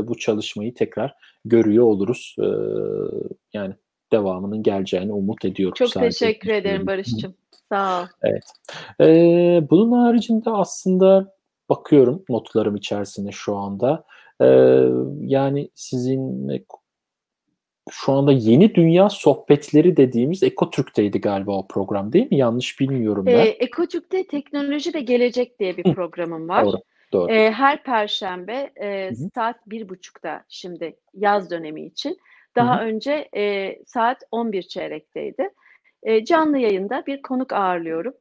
Bu çalışmayı tekrar görüyor oluruz. Yani devamının geleceğini umut ediyorum. Çok sadece. teşekkür ederim Barış'cığım. Sağ ol. Evet. Bunun haricinde aslında bakıyorum notlarım içerisinde şu anda. Yani sizin şu anda Yeni Dünya Sohbetleri dediğimiz Ekotürk'teydi galiba o program değil mi? Yanlış bilmiyorum ben. Ee, Ekotürk'te Teknoloji ve Gelecek diye bir programım var. Doğru. Doğru. Ee, her perşembe e, saat bir buçukta şimdi yaz dönemi için. Daha Hı-hı. önce e, saat 11 çeyrekteydi. E, canlı yayında bir konuk ağırlıyorum.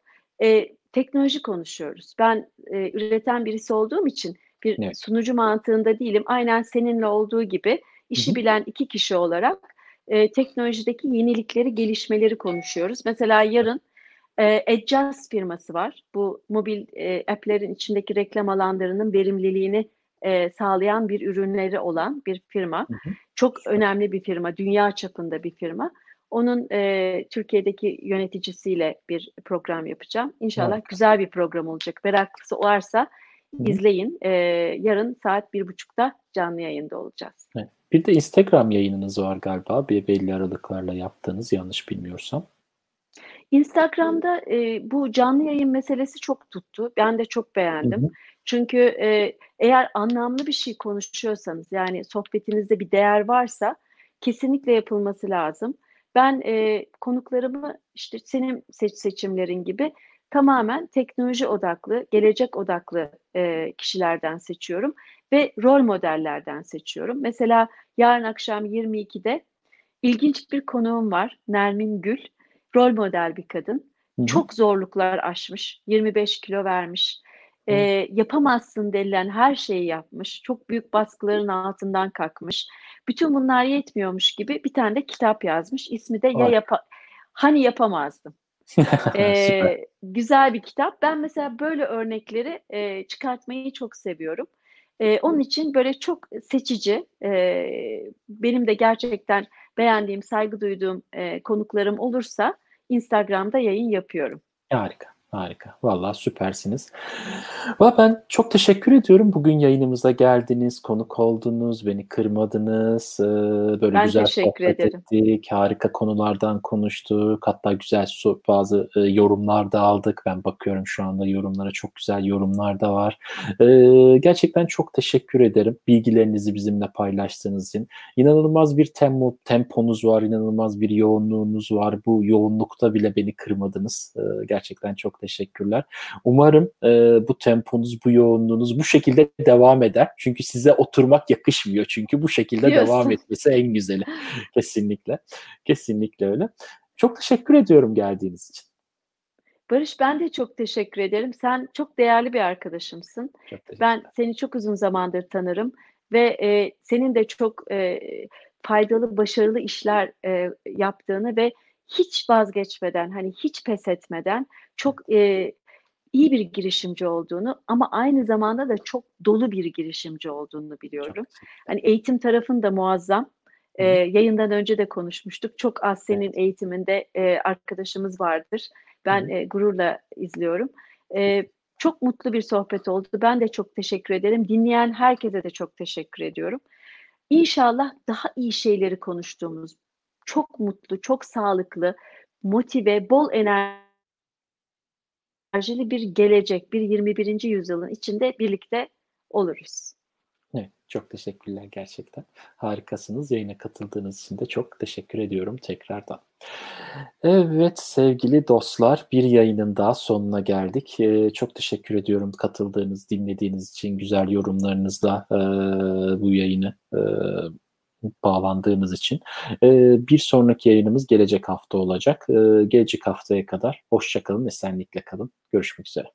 E, teknoloji konuşuyoruz. Ben e, üreten birisi olduğum için bir evet. sunucu mantığında değilim. Aynen seninle olduğu gibi işi Hı-hı. bilen iki kişi olarak e, teknolojideki yenilikleri, gelişmeleri konuşuyoruz. Mesela yarın e, Adjust firması var. Bu mobil e, app'lerin içindeki reklam alanlarının verimliliğini e, sağlayan bir ürünleri olan bir firma. Hı hı. Çok önemli bir firma, dünya çapında bir firma. Onun e, Türkiye'deki yöneticisiyle bir program yapacağım. İnşallah evet. güzel bir program olacak. Meraklısı varsa. İzleyin. E, yarın saat bir buçukta canlı yayında olacağız. Evet. Bir de Instagram yayınınız var galiba. Bir belli aralıklarla yaptığınız yanlış bilmiyorsam. Instagram'da e, bu canlı yayın meselesi çok tuttu. Ben de çok beğendim. Hı hı. Çünkü e, eğer anlamlı bir şey konuşuyorsanız yani sohbetinizde bir değer varsa kesinlikle yapılması lazım. Ben e, konuklarımı işte senin seç seçimlerin gibi tamamen teknoloji odaklı, gelecek odaklı e, kişilerden seçiyorum ve rol modellerden seçiyorum. Mesela yarın akşam 22'de ilginç bir konuğum var Nermin Gül. Rol model bir kadın. Hı-hı. Çok zorluklar aşmış. 25 kilo vermiş. E, yapamazsın denilen her şeyi yapmış. Çok büyük baskıların altından kalkmış. Bütün bunlar yetmiyormuş gibi bir tane de kitap yazmış. İsmi de ya yapa hani yapamazdım. ee, güzel bir kitap. Ben mesela böyle örnekleri e, çıkartmayı çok seviyorum. E, onun için böyle çok seçici, e, benim de gerçekten beğendiğim, saygı duyduğum e, konuklarım olursa Instagram'da yayın yapıyorum. Harika. Harika. Vallahi süpersiniz. Valla ben çok teşekkür ediyorum. Bugün yayınımıza geldiniz, konuk oldunuz, beni kırmadınız. Böyle ben güzel sohbet ederim. ettik. Harika konulardan konuştuk. Hatta güzel bazı yorumlar da aldık. Ben bakıyorum şu anda yorumlara çok güzel yorumlar da var. Gerçekten çok teşekkür ederim. Bilgilerinizi bizimle paylaştığınız için. İnanılmaz bir tempo, temponuz var, inanılmaz bir yoğunluğunuz var. Bu yoğunlukta bile beni kırmadınız. Gerçekten çok teşekkürler. Umarım e, bu temponuz, bu yoğunluğunuz bu şekilde devam eder. Çünkü size oturmak yakışmıyor. Çünkü bu şekilde devam etmesi en güzeli. Kesinlikle. Kesinlikle öyle. Çok teşekkür ediyorum geldiğiniz için. Barış ben de çok teşekkür ederim. Sen çok değerli bir arkadaşımsın. Ben seni çok uzun zamandır tanırım ve e, senin de çok e, faydalı, başarılı işler e, yaptığını ve hiç vazgeçmeden, hani hiç pes etmeden çok e, iyi bir girişimci olduğunu ama aynı zamanda da çok dolu bir girişimci olduğunu biliyorum. Hani eğitim tarafın da muazzam. E, yayından önce de konuşmuştuk. Çok az senin evet. eğitiminde e, arkadaşımız vardır. Ben e, gururla izliyorum. E, çok mutlu bir sohbet oldu. Ben de çok teşekkür ederim. Dinleyen herkese de çok teşekkür ediyorum. İnşallah daha iyi şeyleri konuştuğumuz, çok mutlu, çok sağlıklı, motive, bol enerjili bir gelecek, bir 21. yüzyılın içinde birlikte oluruz. Evet, çok teşekkürler gerçekten. Harikasınız. Yayına katıldığınız için de çok teşekkür ediyorum tekrardan. Evet sevgili dostlar bir yayının daha sonuna geldik. Ee, çok teşekkür ediyorum katıldığınız, dinlediğiniz için güzel yorumlarınızla e, bu yayını e, bağlandığımız için. E, bir sonraki yayınımız gelecek hafta olacak. E, gelecek haftaya kadar hoşçakalın, esenlikle kalın. Görüşmek üzere.